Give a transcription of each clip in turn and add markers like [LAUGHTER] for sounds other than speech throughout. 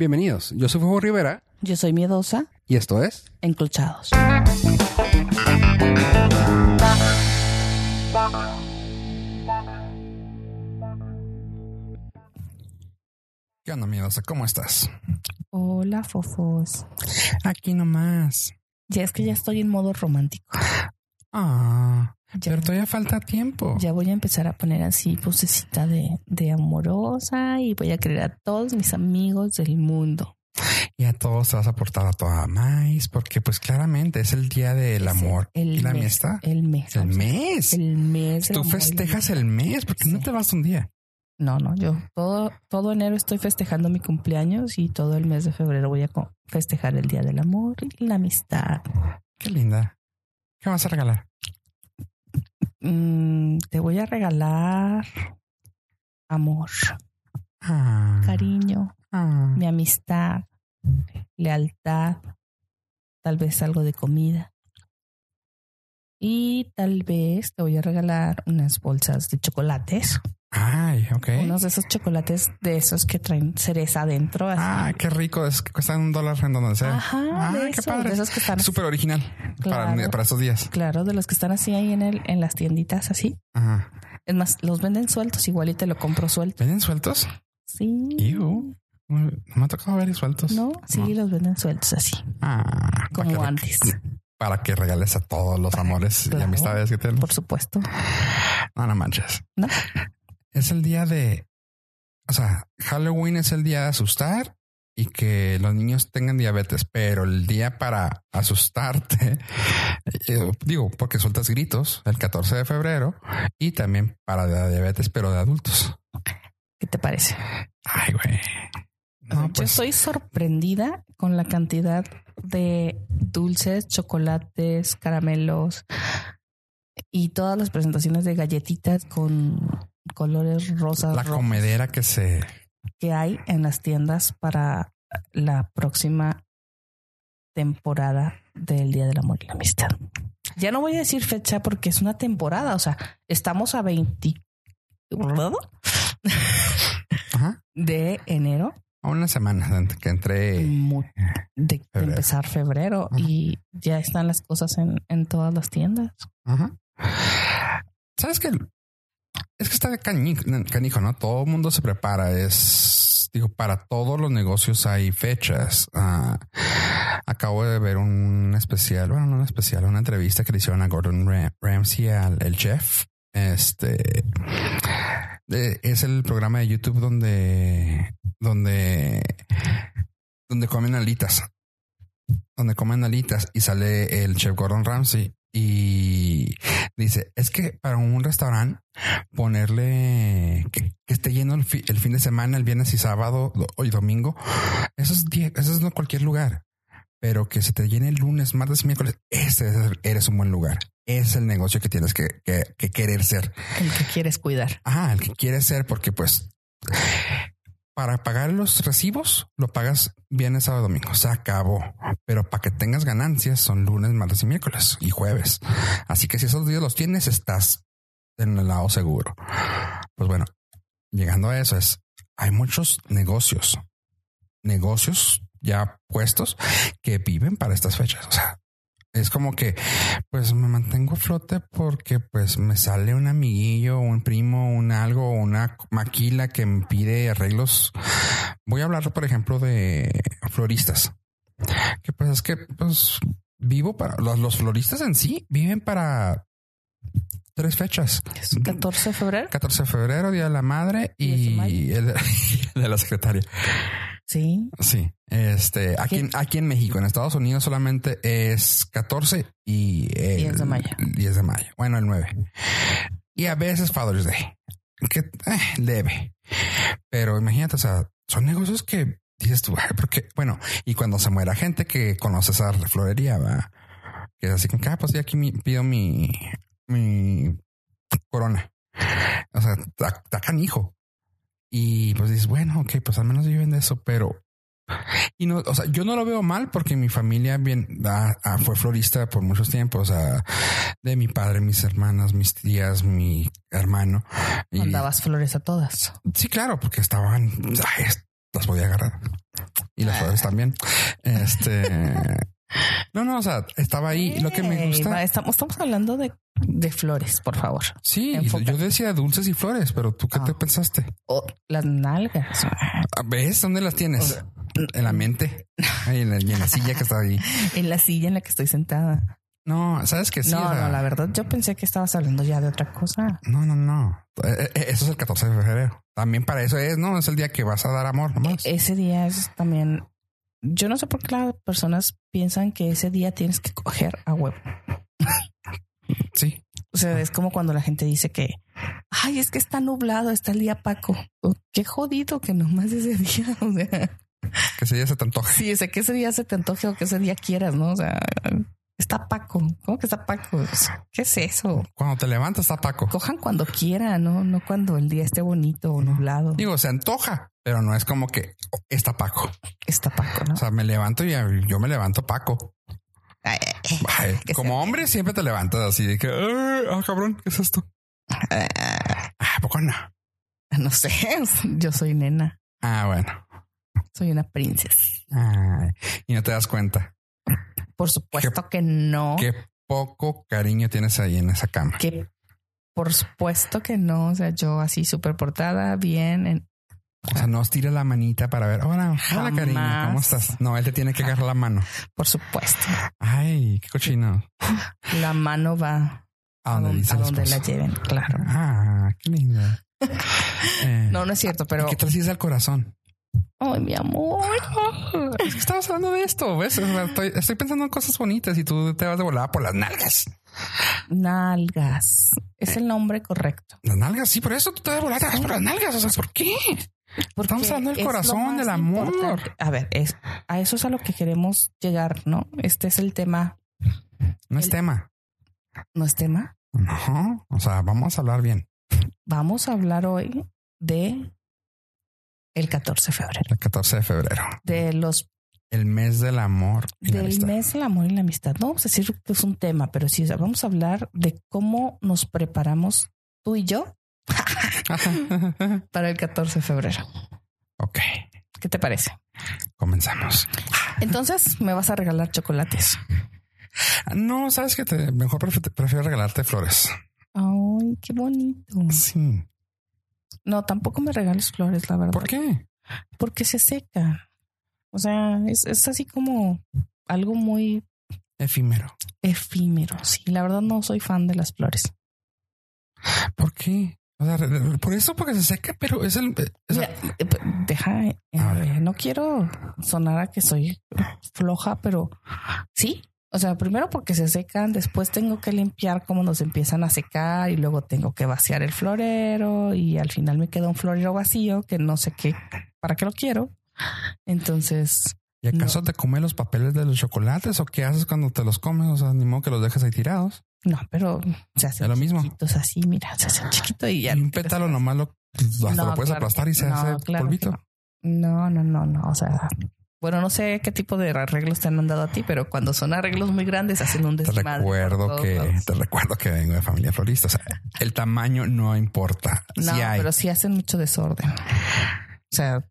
Bienvenidos, yo soy Fuego Rivera Yo soy miedosa, y esto es enclochados. ¿Qué onda, miedosa? ¿Cómo estás? Hola, fofos. Aquí nomás. Ya es que ya estoy en modo romántico. Ah, Ya, pero todavía falta tiempo. ya voy a empezar a poner así posecita de, de amorosa y voy a querer a todos mis amigos del mundo. Y a todos te vas a aportar a toda más, porque pues claramente es el día del amor el y la mes, amistad. El mes. El mes. El mes. Tú festejas el mes porque no te vas un día. No, no, yo todo, todo enero estoy festejando mi cumpleaños y todo el mes de febrero voy a festejar el Día del Amor y la Amistad. Qué linda. ¿Qué vas a regalar? Mm, te voy a regalar amor, Ah, cariño, ah. mi amistad, lealtad, tal vez algo de comida. Y tal vez te voy a regalar unas bolsas de chocolates, Ay, ok. unos de esos chocolates de esos que traen cereza adentro. así. Ah, qué rico. Es que cuestan un dólar en donde sea. Ajá, Ah, de, qué esos, padre. de esos que están Súper original para, Claro. para estos días. Claro, de los que están así ahí en el, en las tienditas así. Ajá. Es más, los venden sueltos, igual y te lo compro suelto. ¿Venden sueltos? Sí. Iu. No me ha tocado ver sueltos. No, sí, No. los venden sueltos así, Ah, para como antes, Para que regales a todos los amores y amistades que tienes. por supuesto. No, no manches. ¿No? Es el día de. O sea, Halloween es el día de asustar y que los niños tengan diabetes, pero el día para asustarte, [LAUGHS] eh, digo, porque sueltas gritos el 14 de febrero y también para la diabetes, pero de adultos. ¿Qué te parece? Ay, güey. No, Yo pues estoy sorprendida con la cantidad de dulces, chocolates, caramelos y todas las presentaciones de galletitas con colores rosas la rojos comedera que se. que hay en las tiendas para la próxima temporada del Día del Amor y la Amistad. Ya no voy a decir fecha porque es una temporada, o sea, estamos a 20 Ajá. de enero A una semana antes que entre. mu- de, de Febrero. empezar febrero Ajá. y ya están las cosas en, en todas las tiendas. Ajá. Sabes que es que está canijo, canijo, ¿no? Todo el mundo se prepara. Es digo, para todos los negocios hay fechas. Ah, acabo de ver un especial, bueno, no un especial, una entrevista que le hicieron a Gordon Ram- Ramsay, al chef. Este es el programa de YouTube donde, donde, donde comen alitas, donde comen alitas y sale el chef Gordon Ramsay y dice es que para un restaurante ponerle que, que esté lleno el, fi- el fin de semana, el viernes y sábado do- y domingo, eso es, eso es no cualquier lugar, pero que se te llene el lunes, martes y miércoles, ese es eres un buen lugar. Es el negocio que tienes que, que- que querer ser. El que quieres cuidar. Ah, el que quieres ser, porque pues para pagar los recibos lo pagas viernes, sábado, domingo. Se acabó. Pero para que tengas ganancias son lunes, martes y miércoles y jueves. Así que si esos días los tienes, estás en el lado seguro. Pues bueno, llegando a eso es, hay muchos negocios, negocios ya puestos que viven para estas fechas. O sea, es como que, pues me mantengo a flote porque pues me sale un amiguillo, un primo, un algo, una maquila que me pide arreglos. Voy a hablar, por ejemplo, de floristas. Que pues es que pues vivo para los, los floristas en sí viven para tres fechas. Es 14 de febrero. 14 de febrero, Día de la Madre ¿Y el de mayo? y el de, el de la secretaria. Sí. Sí, este aquí, aquí en México, en Estados Unidos solamente es 14 y el 10 de mayo. 10 de mayo. Bueno, el 9. Y a veces Father's Day, que eh, leve. Pero imagínate, o sea, son negocios que dices tú, "Ay, porque bueno, y cuando se muera gente que conoce esa florería, va, que es así que, ah, pues aquí mi- pido mi, mi corona. O sea, está canijo. Y pues dices, bueno, ok, pues al menos viven de eso, pero y no, o sea, yo no lo veo mal porque mi familia bien ah, ah, fue florista por muchos tiempos, o sea, de mi padre, mis hermanas, mis tías, mi hermano. Y Mandabas flores a todas. sí, claro, porque estaban, ay, las podía agarrar. Y las Ah. flores también. Este. No, no, o sea, estaba ahí. Lo que me gusta. estamos, estamos hablando de, de flores, por favor. Sí, Enfócate. yo decía dulces y flores, pero tú qué Ah. te pensaste? O las nalgas. Ah, ¿Ves dónde las tienes? En la mente. Ahí en la, y en la silla que está ahí. [LAUGHS] En la silla en la que estoy sentada. No, sabes que sí. no, o sea, no, la verdad, yo pensé que estabas hablando ya de otra cosa. No, no, no. Eh, eh, Eso es el 14 de febrero. También para eso es, ¿no? Es el día que vas a dar amor nomás. Ese día es también. Yo no sé por qué las personas piensan que ese día tienes que coger a huevo. Sí. O sea, es como cuando la gente dice que, ay, es que está nublado, está el día Paco. Qué jodido que nomás ese día. [LAUGHS] O sea, Que ese día se te antoje. sí, o sea, que ese día se te antoje o que ese día quieras, ¿no? O sea, está Paco. ¿Cómo que está Paco? ¿Qué es eso? Cuando te levantas está Paco. Cojan cuando quieran, ¿no? No cuando el día esté bonito o nublado. Digo, se antoja, pero no es como que está Paco. Está Paco, ¿no? O sea, me levanto y yo me levanto Paco. Ay, Ay, Que como sea- hombre siempre te levantas así de que, "Ay, ah, cabrón, ¿qué es esto? ay, Ah, ¿a poco no. [LAUGHS] no sé, [LAUGHS] yo soy nena, Ah, bueno. soy una princesa. Ay, y no te das cuenta. Por supuesto que no. Qué poco cariño tienes ahí en esa cama. que por supuesto que no. O sea, yo así súper portada, bien. en- O sea, no estira la manita para ver. Hola, hola, cariño. ¿Cómo estás? No, él te tiene que agarrar la mano. por supuesto. Ay, qué cochino. La mano va A donde dice a el donde la lleven, claro. Ah, qué lindo. [LAUGHS] Eh, No, no es cierto, pero. ¿Qué tal si es al corazón? Ay, mi amor. [LAUGHS] Es que estabas hablando de esto, ¿ves? Estoy, estoy pensando en cosas bonitas y tú te vas de volada por las nalgas. Nalgas. Es el nombre correcto. Las nalgas, sí, por eso tú te vas de volada por las nalgas. O sea, ¿por qué? Porque Estamos hablando del corazón, del amor. importante. A ver, es, a eso es a lo que queremos llegar, ¿no? Este es el tema. No es tema. ¿No es tema? No, o sea, vamos a hablar bien. Vamos a hablar hoy de el 14 de febrero, El 14 de febrero, de los el mes del amor y la del amistad. mes del amor y la amistad. No vamos a decir que es un tema, pero sí vamos a hablar de cómo nos preparamos tú y yo [LAUGHS] para el 14 de febrero. ok, ¿Qué te parece? comenzamos. Entonces me vas a regalar chocolates. No, sabes que te mejor prefiero regalarte flores. Ay, qué bonito. Sí. No, tampoco me regales flores, la verdad. ¿Por qué? Porque se seca. O sea, es, es así como algo muy Efímero. efímero. Sí, la verdad no soy fan de las flores. ¿Por qué? O sea, por eso, porque se seca, pero es el. Mira, eh, deja, eh, A ver. eh, no quiero sonar a que soy floja, pero sí. O sea, primero porque se secan, después tengo que limpiar cómo nos empiezan a secar y luego tengo que vaciar el florero y al final me queda un florero vacío que no sé qué, para qué lo quiero. Entonces, ¿Y acaso te comes los papeles de los chocolates o qué haces cuando te los comes? O sea, ni modo que los dejes ahí tirados. no, pero se hacen lo mismo. chiquitos así, mira, se hacen chiquito y ya. y un pétalo más. nomás lo, hasta No, lo puedes claro aplastar y se no, hace claro polvito. No, no, no, no. O sea, bueno, no sé qué tipo de arreglos te han dado a ti, pero cuando son arreglos muy grandes hacen un Te desmadre. por recuerdo que te recuerdo que vengo de familia florista. O sea, el tamaño no importa. No, hay. pero sí hacen mucho desorden. O sea,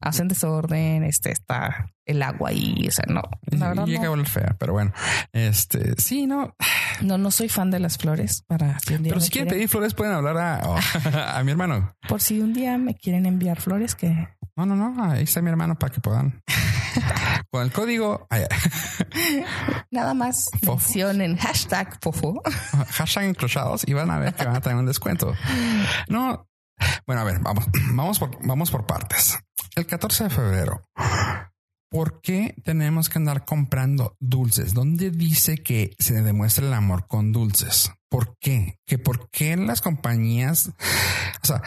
hacen desorden, este está el agua ahí. O sea, no, la verdad llega a no. oler fea, pero bueno, este sí, no. no, no soy fan de las flores para si un día Pero si quieren pedir flores, pueden hablar a, [LAUGHS] a mi hermano. por si un día me quieren enviar flores que No, no, no. Ahí está mi hermano para que puedan. Con el código nada más Fofo. mencionen hashtag fofo. hashtag encrochados y van a ver que van a tener un descuento. No. Bueno, a ver, vamos, vamos por, vamos por partes. El 14 de febrero. ¿Por qué tenemos que andar comprando dulces? ¿Dónde dice que se demuestra el amor con dulces? ¿Por qué? ¿Que por qué las compañías, o sea,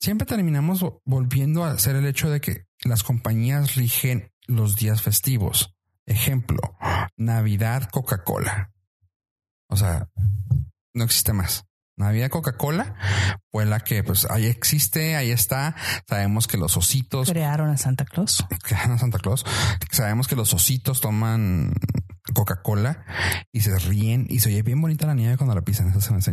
siempre terminamos vo- volviendo a hacer el hecho de que las compañías rigen los días festivos? Ejemplo, Navidad, Coca-Cola. O sea, no existe más. Navidad Coca-Cola fue la que pues ahí existe, ahí está. Sabemos que los ositos Crearon a Santa Claus. que a Santa Claus. Sabemos que los ositos toman Coca-Cola y se ríen y se oye bien bonita la nieve cuando la pisan. Eso se me hace.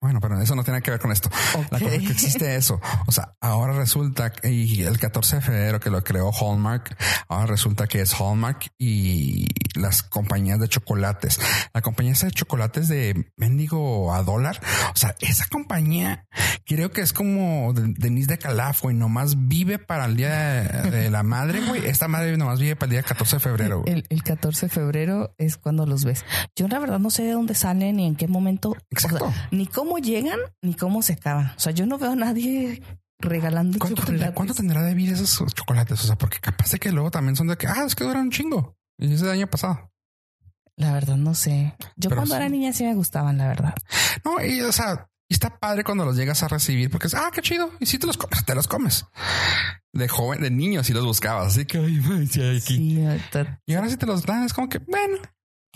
Bueno, pero eso no tiene que ver con esto. La cosa es que existe eso. O sea, ahora resulta que- y el 14 de febrero que lo creó Hallmark, ahora resulta que es Hallmark y las compañías de chocolates. La compañía esa de chocolates de mendigo a dólar. O sea, esa compañía creo que es como de- Denise de Calaf, güey. Nomás vive para el día de la madre, güey. Esta madre nomás vive para el día 14 de febrero. El, el 14 de febrero es cuando los ves. Yo la verdad no sé de dónde salen ni en qué momento, o sea, Exacto. Ni cómo llegan ni cómo se acaban. O sea, yo no veo a nadie regalando ¿Cuánto tendrá, chocolates. ¿Cuánto tendrá de vida esos chocolates? O sea, porque capaz de que luego también son de que, ah, es que duran un chingo. Y ese año pasado. La verdad no sé. Yo Pero cuando sí. era niña sí me gustaban, la verdad. No, y o sea, y está padre cuando los llegas a recibir porque es, ah, qué chido. Y si te los comes, te los comes. De joven, de niño, si los buscabas. Así que, ay, aquí. Sí, Y ahora si te los dan, es como que, bueno,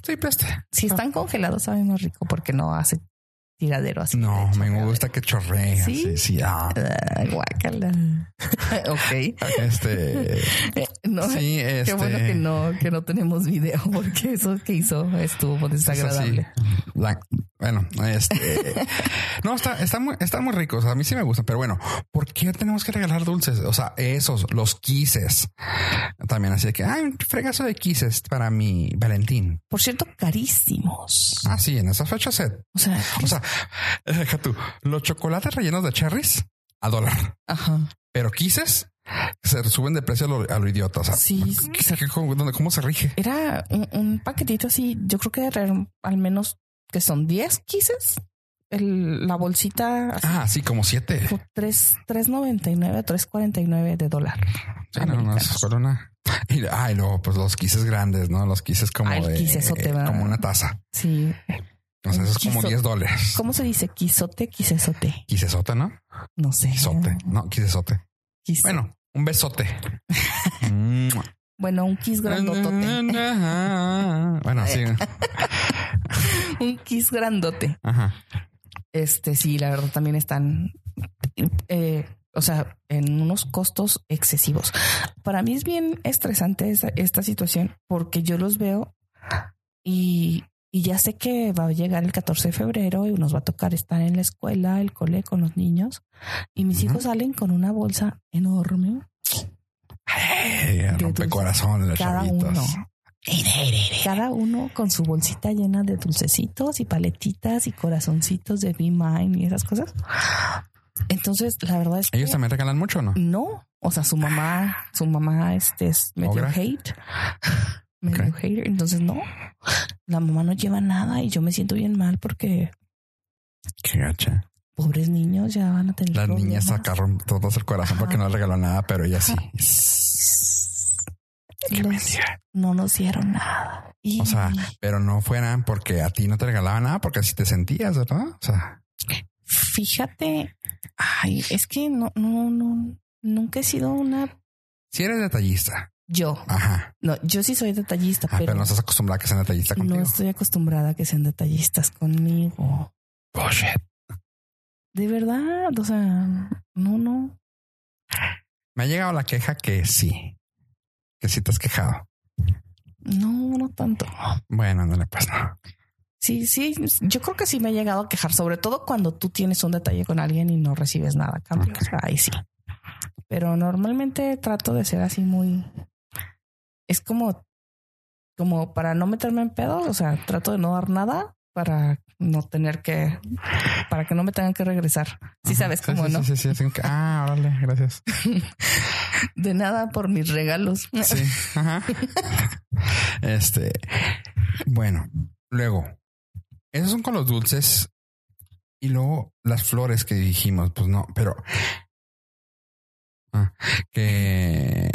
sí, preste. si están congelados sabe más rico porque no hace tiradero así. No, me gusta que chorrea. ¿Sí? Sí, sí. ah. Ah, guácala. [LAUGHS] ok. Este, [LAUGHS] No, sí, este. Qué bueno que no, que no tenemos video, [LAUGHS] porque eso que hizo estuvo es así. desagradable. La- bueno, este [LAUGHS] no está, está muy, está muy rico. O sea, a mí sí me gusta, pero bueno, ¿por qué tenemos que regalar dulces? O sea, esos, los quises. También así que hay un fregazo de quises para mi Valentín. Por cierto, carísimos. Ah, sí, en esas fechas se O sea, O sea, deja tú, los chocolates rellenos de cherries a dólar, ajá. pero quises se suben de precio a lo, a lo idiota. O sea, Sí, ¿qué- qué- cómo, cómo se rige? Era un, un paquetito así. Yo creo que era al menos que son 10 quises. El, la bolsita así, Ah, sí, como siete. por tres- 3.99, 3.49 de dólar. Sí, no, no, es una. [LAUGHS] Y, ah, y luego, pues los quises grandes, ¿no? Los quises como Ah, de quisesote, ¿verdad? como una taza. Sí. Un eso es como quiso- 10 dólares. ¿Cómo se dice? Quisote, quisesote. Quisesote, ¿no? No sé. Quisote. No, quisesote. Quis- Bueno, un besote. [LAUGHS] Bueno, un kiss grandotote. [LAUGHS] bueno, sí. [LAUGHS] un kiss grandote. Ajá. Este, sí, la verdad también están, eh, o sea, en unos costos excesivos. Para mí es bien estresante esa- esta situación porque yo los veo y, y ya sé que va a llegar el 14 de febrero y nos va a tocar estar en la escuela, el cole con los niños y mis hijos salen con una bolsa enorme, rompe dulces. corazón los cada chavitos. uno. Cada uno con su bolsita llena de dulcecitos y paletitas y corazoncitos de Be Mine y esas cosas. Entonces, la verdad es que Ellos también regalan mucho, ¿no? no, o sea, su mamá, su mamá este es medio hate, medio Ok. hater. Entonces, no, la mamá no lleva nada y yo me siento bien mal porque Qué gacha. pobres niños ya van a tener Las niñas problemas. sacaron todos el corazón porque no regaló nada, pero ella sí. Los- no nos dieron nada. Y O sea, pero no fueran porque a ti no te regalaban nada, porque así te sentías, ¿verdad? O sea, fíjate, ay, es que no, no, no, nunca he sido una si eres detallista, yo. ajá, No, yo sí soy detallista, Ah, pero, pero no estás acostumbrada a que sean detallistas no contigo. estoy acostumbrada a que sean detallistas conmigo. Bullshit. De verdad, o sea, no, no. Me ha llegado la queja que sí, que sí te has quejado. No, no tanto. Bueno, no le pasa. Sí, sí, yo creo que sí me he llegado a quejar, sobre todo cuando tú tienes un detalle con alguien y no recibes nada cambio. Ok. O sea, ahí sí. Pero normalmente trato de ser así muy. Es como, como para no meterme en pedos. O sea, trato de no dar nada para no tener que, para que no me tengan que regresar. Sí, Ajá. sabes cómo, sí, ¿no? Sí, sí, sí, que, ah, órale, gracias. [LAUGHS] De nada por mis regalos. Sí, ajá. Este, bueno, luego, esos son con los dulces y luego las flores que dijimos, pues no, pero ah, que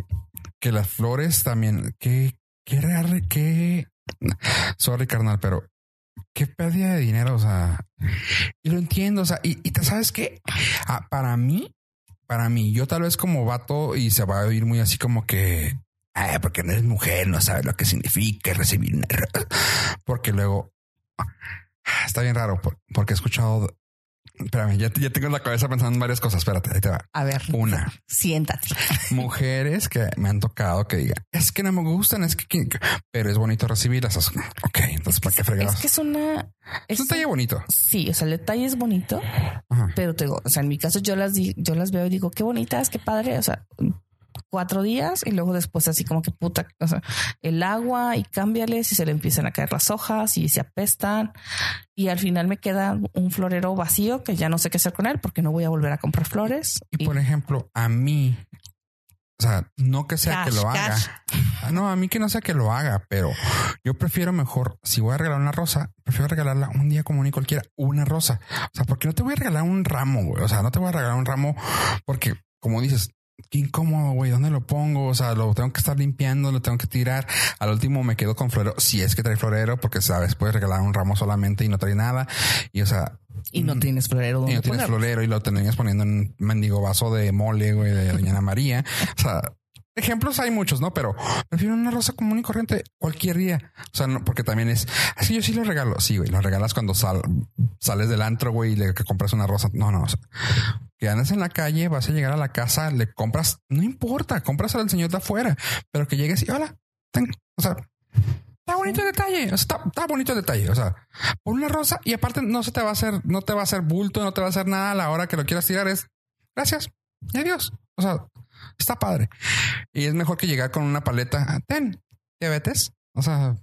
que las flores también, que real, que sorry carnal, pero qué pérdida de dinero, o sea, y lo entiendo, o sea, y, y sabes que para mí, para mí, yo tal vez como vato y se va a oír muy así como que "Ah, porque no eres mujer, no sabes lo que significa recibir una ro-". Porque luego ah, está bien raro por- porque he escuchado Espérame, ya, ya tengo la cabeza pensando en varias cosas. Espérate, ahí te va. A ver, Una, siéntate. [LAUGHS] mujeres que me han tocado que digan, es que no me gustan, es que, pero es bonito recibirlas. Ok, entonces, ¿para qué fregados? Es que es una. Es un detalle bonito. Sí, o sea, el detalle es bonito, Ajá. pero te digo, o sea, en mi caso yo las di- yo las veo y digo, qué bonitas, qué padre, o sea, cuatro días y luego después así como que puta, o sea, el agua y cámbiales y se le empiezan a caer las hojas y se apestan y al final me queda un florero vacío que ya no sé qué hacer con él porque no voy a volver a comprar flores. Y por ejemplo, a mí, o sea, no que sea que lo haga. cash. Ah, No, a mí que no sea que lo haga, pero yo prefiero mejor, si voy a regalar una rosa, prefiero regalarla un día común y cualquiera, una rosa. O sea, porque no te voy a regalar un ramo, güey. O sea, no te voy a regalar un ramo porque, como dices, qué incómodo, güey. ¿Dónde lo pongo? O sea, lo tengo que estar limpiando, lo tengo que tirar. Al último me quedo con florero, si es que trae florero, porque sabes, puedes regalar un ramo solamente y no trae nada. Y o sea, Y no tienes florero y no tienes ponerlo. florero y lo tenías poniendo en un mendigo vaso de mole, güey, de Doña Ana María. O sea, ejemplos hay muchos, ¿no? Pero prefiero una rosa común y corriente cualquier día. O sea, no, porque también es así. Yo sí lo regalo. Sí, güey, lo regalas cuando sal, sales del antro, güey, y le compras una rosa. No, no, o sea, que andes en la calle, vas a llegar a la casa, le compras, no importa, compras al señor de afuera, pero que llegues y hola, o sea, Está bonito el detalle. Está, está bonito el detalle. O sea, pon una rosa y aparte no se te va a hacer, no te va a hacer bulto, no te va a hacer nada a la hora que lo quieras tirar. Es gracias y adiós. O sea, está padre. Y es mejor que llegar con una paleta. Ten diabetes. O sea,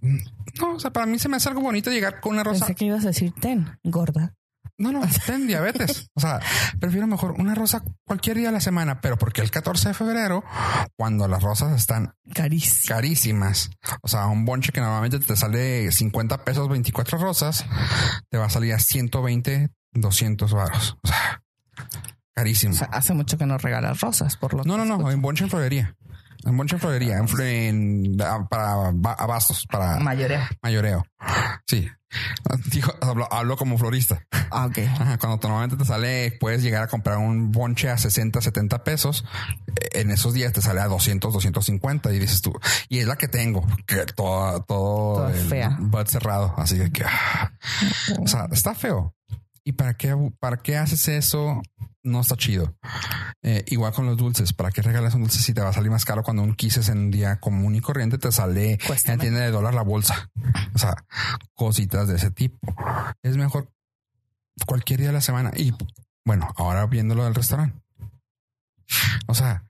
no, o sea, para mí se me hace algo bonito llegar con una rosa. Pensé que ibas a decir ten, gorda. No, no, ten diabetes. O sea, prefiero mejor una rosa cualquier día de la semana, pero porque el 14 de febrero, cuando las rosas están Carísimo. carísimas. O sea, un bonche que normalmente te sale 50 pesos, 24 rosas, te va a salir a 120, 200 varos. O sea, carísimo. O sea, hace mucho que no regalas rosas, por lo no, no, no, escucho. en bonche en florería. En bonche en florería, en, en- a- para ba- abastos, para Mayoreo. mayoreo. Sí. Dijo, hablo, hablo como florista. Ah, ok. Ajá, cuando normalmente te sale, puedes llegar a comprar un bonche a 60, 70 pesos. Eh, En esos días te sale a 200, 250 y dices tú, y es la que tengo, que todo, todo Toda el fea. cerrado. Así que, ah. o sea, está feo. ¿Y para qué, para qué haces eso? No está chido. Eh, igual con los dulces. ¿Para qué regalas un dulce si te va a salir más caro cuando un quises en un día común y corriente te sale en Cuéstame. la tienda de dólar la bolsa? O sea, cositas de ese tipo. Es mejor cualquier día de la semana. Y bueno, ahora viéndolo del restaurante. O sea,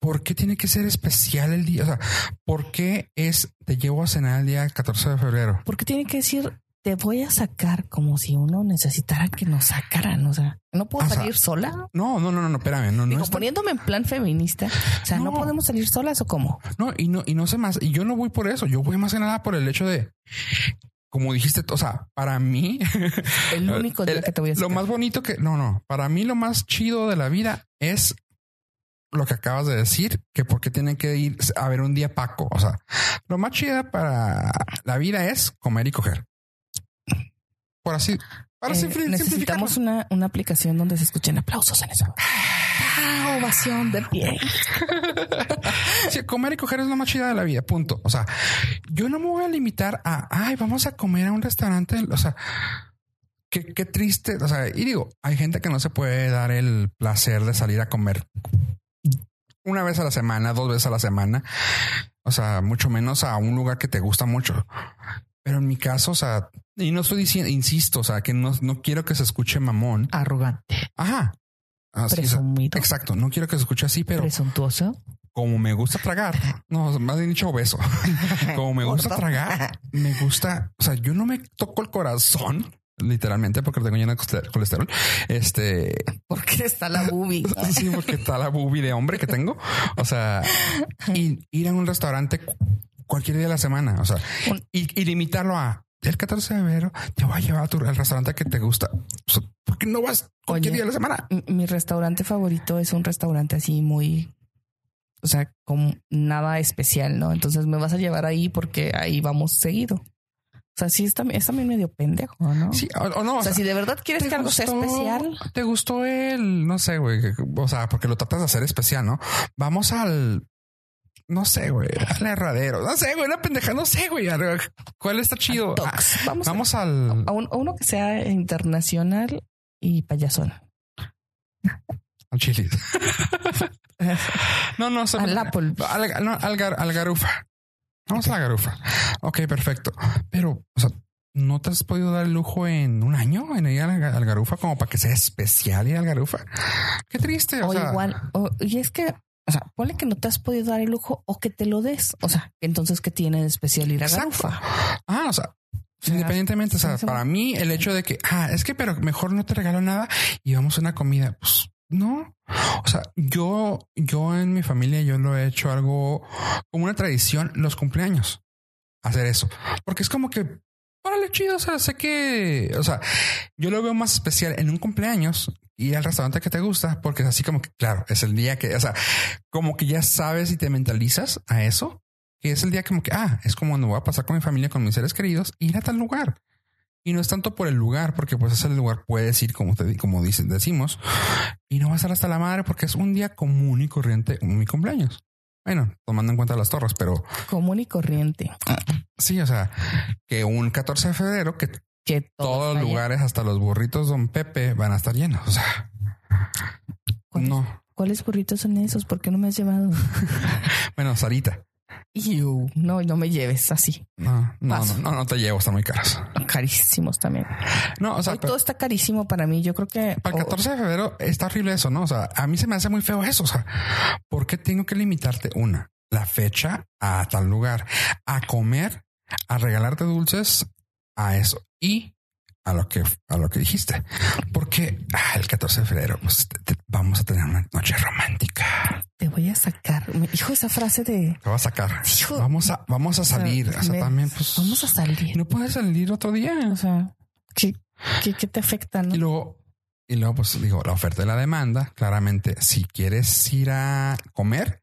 ¿por qué tiene que ser especial el día? O sea, ¿por qué es te llevo a cenar el día 14 de febrero? Porque tiene que decir, te voy a sacar como si uno necesitara que nos sacaran. O sea, no puedo O sea, salir sola. No, no, no, no, no, espérame, no, no Digo, es tan- poniéndome en plan feminista. O sea, no. No. podemos salir solas o cómo. No, y no, y no sé más. Y yo no voy por eso. Yo voy más que nada por el hecho de, como dijiste, o sea, para mí, [LAUGHS] El único día el- que te voy a lo sacar. más bonito que, no, no, para mí lo más chido de la vida es lo que acabas de decir, que por qué tienen que ir a ver un día Paco. O sea, lo más chido para la vida es comer y coger. Por así, para Eh, necesitamos una, una aplicación donde se escuchen aplausos en eso. Ah, ovación de pie. [LAUGHS] Sí, comer y coger es lo más chida de la vida, punto. O sea, yo no me voy a limitar a, ay, vamos a comer a un restaurante. O sea, qué, qué triste. O sea, y digo, hay gente que no se puede dar el placer de salir a comer una vez a la semana, dos veces a la semana. O sea, mucho menos a un lugar que te gusta mucho. Pero en mi caso, o sea, y no estoy diciendo, insisto, o sea, que no, no quiero que se escuche mamón. Arrogante. Ajá. Así, sea, Presumido. exacto. No quiero que se escuche así, pero Presuntuoso. como me gusta tragar, no, más bien dicho obeso, [LAUGHS] como me gusta tragar, me gusta, o sea, yo no me toco el corazón, literalmente, porque tengo lleno de colesterol. Este, Porque está la boobie. [LAUGHS] sí, porque está la boobie de hombre que tengo. O sea, y ir a un restaurante cu- cualquier día de la semana, o sea, y limitarlo a el 14 de febrero te voy a llevar a tu al restaurante que te gusta. O sea, ¿Por qué no vas cualquier Oye. día de la semana? Mi- restaurante favorito es un restaurante así muy, o sea, con nada especial, ¿no? Entonces me vas a llevar ahí porque ahí vamos seguido. O sea, sí, es también, es también medio pendejo, ¿no? Sí, o, o no. O sea, si de verdad quieres que algo sea especial, ¿Te gustó el, no sé, güey? O sea, porque lo tratas de hacer especial, ¿no? Vamos al, no sé, güey, al herradero. No sé, güey, una pendeja, no sé, güey. ¿Cuál está chido? Tox. Ah, Vamos, vamos al, a, un- a uno que sea internacional y payasón. Al chile. no, no, Al Apple. Al, no, al, gar- al garufa. Vamos a la garufa. Ok, perfecto. Pero, o sea, ¿no te has podido dar el lujo en un año en ir al, al garufa como para que sea especial ir al garufa? Qué triste. O, O sea, igual, o- y es que, o sea, ponle que no te has podido dar el lujo o que te lo des. O sea, entonces, ¿qué tiene de especial ir a. Garufa? Ah, o sea, independientemente, o sea, para mí el hecho de que, ah, es que, pero mejor no te regalo nada y vamos a una comida, pues no. O sea, yo, yo en mi familia, yo lo he hecho algo como una tradición, los cumpleaños, hacer eso, porque es como que, órale, chido, o sea, sé que, o sea, yo lo veo más especial en un cumpleaños y al restaurante que te gusta, porque es así como que, claro, es el día que, o sea, como que ya sabes y te mentalizas a eso que es el día como que, ah, es como cuando voy a pasar con mi familia, con mis seres queridos, ir a tal lugar. Y no es tanto por el lugar, porque pues ese lugar puedes ir como te como dicen, decimos, y no va a estar hasta la madre porque es un día común y corriente, mi cumpleaños. Bueno, tomando en cuenta las torres, pero Común y corriente. sí, o sea, que un 14 de febrero, que Que todo todos los lleno. lugares, hasta los burritos Don Pepe, van a estar llenos. O sea, ¿Cuáles, no. ¿Cuáles burritos son esos? ¿Por qué no me has llevado? [LAUGHS] Bueno, Sarita. Iu, no, no me lleves así. No, no, no, no, no te llevo, están muy caros. Carísimos también. No, o sea, Hoy pero- todo está carísimo para mí. Yo creo que Para el o- 14 de febrero está horrible eso, ¿no? O sea, a mí se me hace muy feo eso. O sea, ¿por qué tengo que limitarte una, la fecha a tal lugar, a comer, a regalarte dulces, a eso y a lo que, a lo que dijiste? Porque ah, el 14 de febrero pues, te- te- vamos a tener una noche romántica. te voy a sacar. Me dijo esa frase de Te va a sacar. Hijo. Vamos a, vamos a salir. O sea, me- también, pues, vamos a salir. no puedes salir otro día. O sea, ¿qué, qué, qué te afecta? No? Y luego, y luego, pues digo, la oferta y la demanda. Claramente, si quieres ir a comer,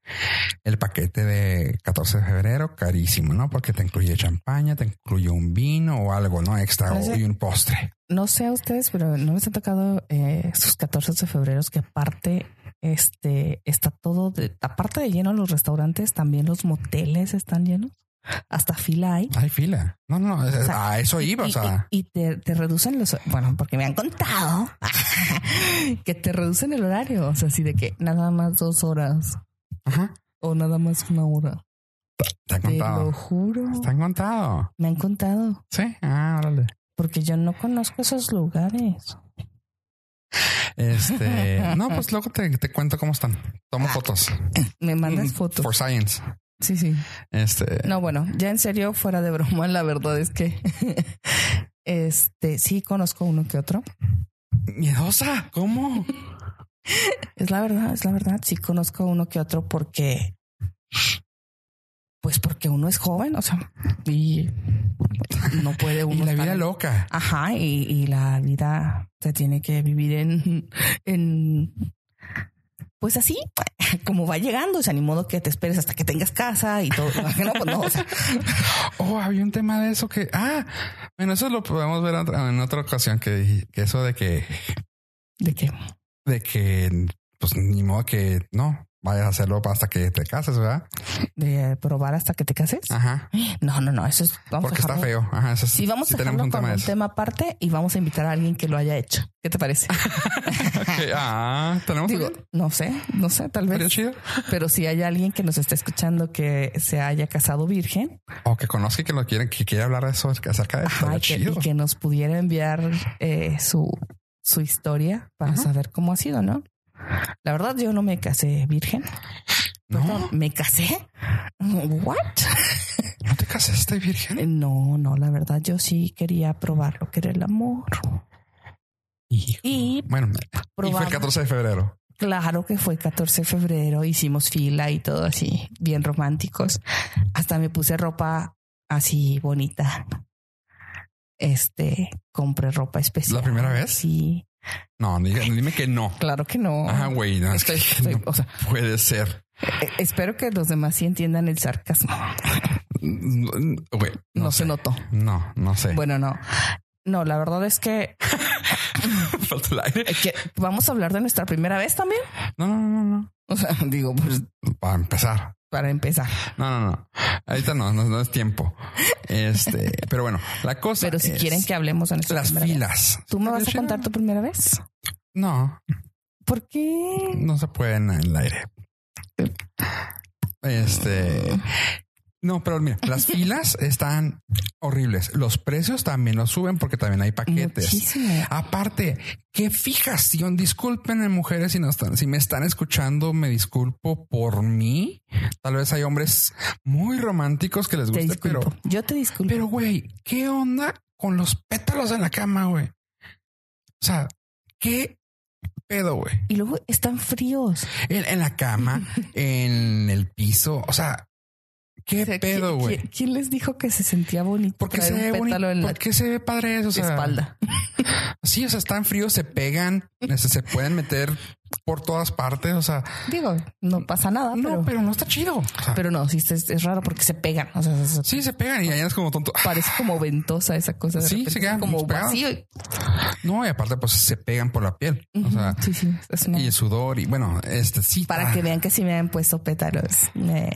el paquete de 14 de febrero, carísimo, ¿no? Porque te incluye champaña, te incluye un vino o algo, ¿no? Extra o- Parece- y un postre. No sé a ustedes, pero no les ha tocado eh, sus 14 de febrero que aparte este está todo de, aparte de lleno los restaurantes, también los moteles están llenos. Hasta fila hay. Hay fila. No, no, sea, a eso iba. y, o sea, y- y te, te reducen los bueno, porque me han contado [LAUGHS] que te reducen el horario. O sea, así de que nada más dos horas ajá, o nada más una hora. te han Te lo contado. juro. Te han contado. Me han contado Sí, ah, órale. porque yo no conozco esos lugares. Este, [LAUGHS] no, pues luego te, te cuento cómo están. Tomo fotos. Me mandas Mm, fotos. For science. Sí, sí. Este, No, bueno, ya en serio, fuera de broma, la verdad es que [LAUGHS] este sí conozco uno que otro. miedosa. ¿Cómo? Es la verdad, es la verdad. Sí conozco uno que otro porque, pues porque uno es joven, o sea, y no puede Y uno. la vida loca. Ajá, y, y la vida se tiene que vivir en, en, pues así, [LAUGHS] como va llegando. O sea, ni modo que te esperes hasta que tengas casa y todo. [LAUGHS] No, pues no, o sea, [LAUGHS] Oh, había un tema de eso que, ah, bueno, eso lo podemos ver en otra, ocasión que, que eso de que, de que de que, pues ni modo que no vayas a hacerlo hasta que te cases, ¿verdad? de probar hasta que te cases. Ajá. No, no, no, eso es. Vamos Porque a está feo. Ajá. Eso es- Sí, vamos sí a tenemos un tema un eso. tema aparte y vamos a invitar a alguien que lo haya hecho. ¿Qué te parece? [LAUGHS] Ah, tenemos. Digo, no sé, no sé, tal vez. chido. Pero si hay alguien que nos está escuchando que se haya casado virgen O que conozca y que lo quiere, que quiere hablar de eso acerca de esto. ajá, y, que, y que nos pudiera enviar eh, su, su historia para Ajá. saber cómo ha sido, ¿no? La verdad, yo no me casé virgen. Perdón, No, ¿Me casé? ¿What? no te casaste virgen. No, no, la verdad, yo sí quería probar lo que era el amor. Hijo. Y Bueno, y fue probamos. el 14 de febrero. Claro que fue 14 de febrero, hicimos fila y todo así, bien románticos. Hasta me puse ropa así bonita. Este, compré ropa especial. ¿La primera vez? Sí, No, dime que no. claro que no. Ajá, güey. No, es que Estoy- estoy- no o sea, puede ser. eh, espero que los demás sí entiendan el sarcasmo. [LAUGHS] Güey, No, sé. se notó. No, no sé. Bueno, no. No, la verdad es que, [LAUGHS] Falta el aire. que vamos a hablar de nuestra primera vez también. No, no, no, no. O sea, [LAUGHS] digo, pues Para empezar. Para empezar. No, no, no. Ahorita no, no, no es tiempo. Este, [LAUGHS] pero bueno, la cosa. Pero si es quieren que hablemos en las filas. ¿Tú me vas a contar tu primera vez? No, ¿Por qué? no se puede en el aire. Este. No, pero mira, las [LAUGHS] filas están horribles. Los precios también los suben porque también hay paquetes. Muchísimo. Aparte, qué fijación. Disculpen, eh, mujeres, si no están, si me están escuchando, me disculpo por mí. Tal vez hay hombres muy románticos que les Te guste, pero, Yo te disculpo. pero güey, ¿qué onda con los pétalos en la cama, güey? O sea, qué pedo, güey. y luego están fríos. En, en la cama, [LAUGHS] en el piso. O sea, qué O sea, pedo, ¿quién- güey. quién- ¿Quién les dijo que se sentía bonito? ¿Por qué se ve bonito? ¿Por qué se ve padre eso? O sea, espalda? [LAUGHS] Sí, o sea, están fríos, se pegan, este, se pueden meter por todas partes. O sea, Digo, no pasa nada, no, pero, pero, no está chido. O sea, pero no, sí es, es raro porque se pegan. O sea, se- sí, se pegan y ahí es como tonto. parece como ventosa esa cosa. de Sí, repente, se quedan como vacío. y- No, y aparte, pues se pegan por la piel. O sea, sí, sí, es una- y el sudor y bueno, este sí. para ah, que vean que sí me han puesto pétalos. Eh,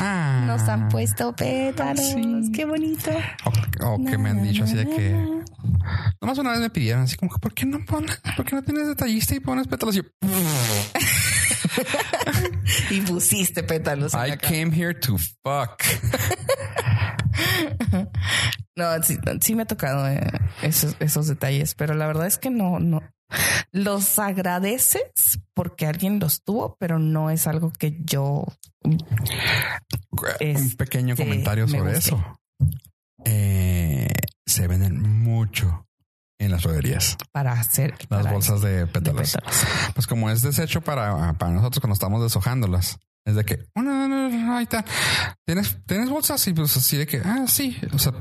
ah, Nos han puesto pétalos. Sí. Qué bonito. O, o que me han dicho así de que nomás una vez me pidieron así como que ¿por qué no pones, por qué no tienes detallista y pones pétalos? Y yo, [LAUGHS] Y pusiste pétalos. en I la came here to fuck. [LAUGHS] No, sí, sí me ha tocado eh, esos, esos detalles, pero la verdad es que no, no. Los agradeces porque alguien los tuvo, pero no es algo que yo Un Este, pequeño comentario me sobre eso. Eh, se venden mucho en las droguerías para hacer las para bolsas de de pétalos. Pues como es desecho para, para nosotros cuando estamos deshojándolas. Es de que, oh, no, no, ahí está. ¿Tienes, tienes bolsas y pues así de que, ah, sí. O sea,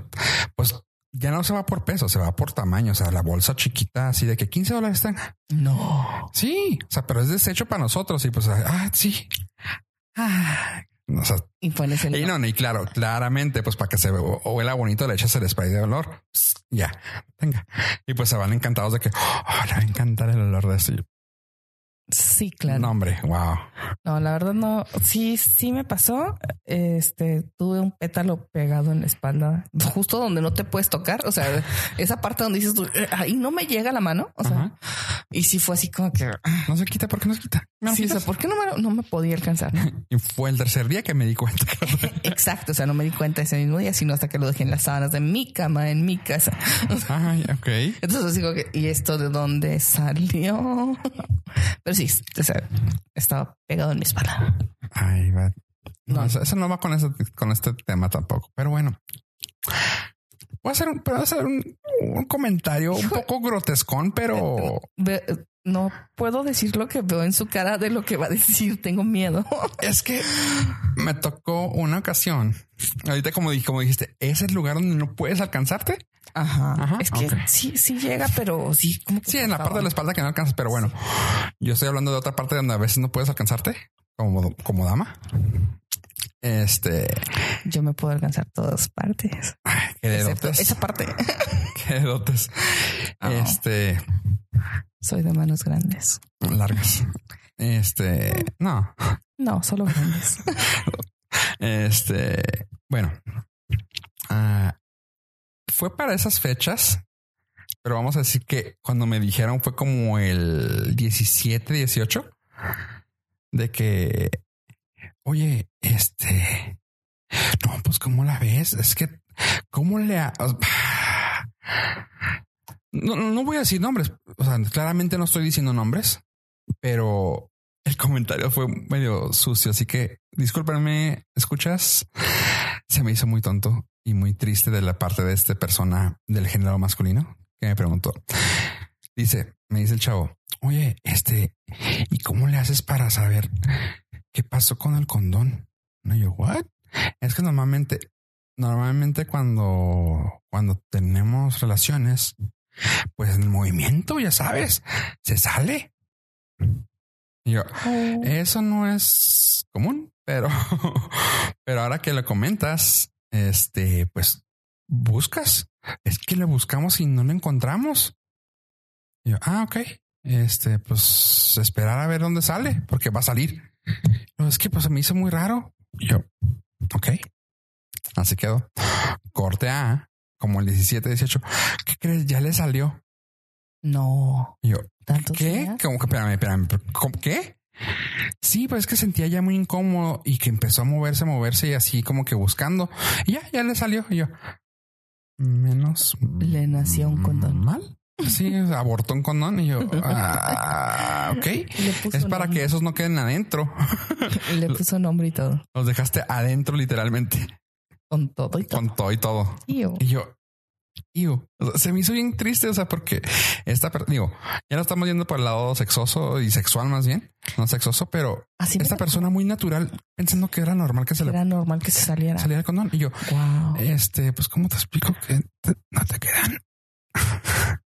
pues ya no se va por peso, se va por tamaño. O sea, la bolsa chiquita así de que 15 dólares tenga. No. Sí, o sea, pero es desecho para nosotros y pues, ah, sí. Ah, o sea, Y pones el y no, y claro, claramente, pues para que se huela bonito, le echas el spray de olor. Pss, Ya, venga. Y pues se van encantados de que oh, le va a encantar el olor de esto. Sí, claro. No, hombre, wow. No, la verdad no. Sí, sí me pasó. Este, tuve un pétalo pegado en la espalda, justo donde no te puedes tocar. O sea, [LAUGHS] esa parte donde dices "Eh, ahí no me llega la mano. O sea, Ajá. y sí fue así como que, No se quita, ¿por qué no se quita? ¿Me sí, o sea, quitas? ¿por qué no me, no me podía alcanzar? [LAUGHS] Y fue el tercer día que me di cuenta. [LAUGHS] Exacto. O sea, no me di cuenta ese mismo día, sino hasta que lo dejé en las sábanas de mi cama, en mi casa. Ay, ok. Entonces digo que, ¿y esto de dónde salió? Pero sí, o sea, estaba pegado en mi espalda. Ay, va. No, No. Eso, eso no va con este, con este tema tampoco. Pero bueno. Voy a hacer un, puedo hacer un, un comentario un poco grotescón, pero no puedo decir lo que veo en su cara de lo que va a decir. Tengo miedo. [LAUGHS] es que me tocó una ocasión. Ahorita, como, di- como dijiste, es el lugar donde no puedes alcanzarte. Ajá. Ajá, es que sí, sí llega, pero sí, como que Sí, en la parte de la espalda que no alcanzas, pero bueno, yo estoy hablando de otra parte donde a veces no puedes alcanzarte como, como dama. Este, Yo me puedo alcanzar todas partes. ay, qué esa parte. [LAUGHS] Qué dedotes. Oh. Este, Soy de manos grandes. largas. Este, no, No, solo grandes. [LAUGHS] este, bueno, ah, fue para esas fechas, pero vamos a decir que cuando me dijeron fue como el 17, 18 de que, oye, este, no, pues cómo la ves, es que, cómo le, ha- no, no voy a decir nombres, o sea, claramente no estoy diciendo nombres, pero el comentario fue medio sucio, así que discúlpenme, escuchas, se me hizo muy tonto y muy triste de la parte de esta persona del género masculino que me preguntó. Dice, me dice el chavo, oye, este, ¿y cómo le haces para saber qué pasó con el condón? No, yo, what? Es que normalmente, normalmente cuando, cuando tenemos relaciones, pues en el movimiento, ya sabes, se sale. Y yo, eso no es común, pero, [LAUGHS] pero ahora que lo comentas, este, pues buscas. Es que le buscamos y no lo encontramos. Y yo, ah, ok. Este, pues esperar a ver dónde sale, porque va a salir. No, es que pues se me hizo muy raro. Y yo, ok. Así quedó. Corte A, como el 17, 18. ¿Qué crees? Ya le salió. No. Y yo, ¿Tantos ¿qué? días? Como que, espérame, espérame. ¿cómo- ¿Qué? Sí, pues es que sentía ya muy incómodo y que empezó a moverse, a moverse y así como que buscando. Y ya, ya le salió. Y yo, menos Le nació un condón. mal. Sí, abortó un condón y yo, [LAUGHS] ah, ok. Es para nombre. que esos no queden adentro. [LAUGHS] Le puso nombre y todo. Los dejaste adentro literalmente, Con todo y todo. con todo y todo. Tío. Y yo, iu, o sea, se me hizo bien triste, o sea, porque esta, digo, ya no estamos yendo por el lado sexoso y sexual más bien, no sexoso, pero Así esta persona muy natural pensando que era normal que se le Era normal que se saliera. saliera el condón. Y yo, Wow. este, pues, ¿cómo te explico que te- no te quedan? [LAUGHS]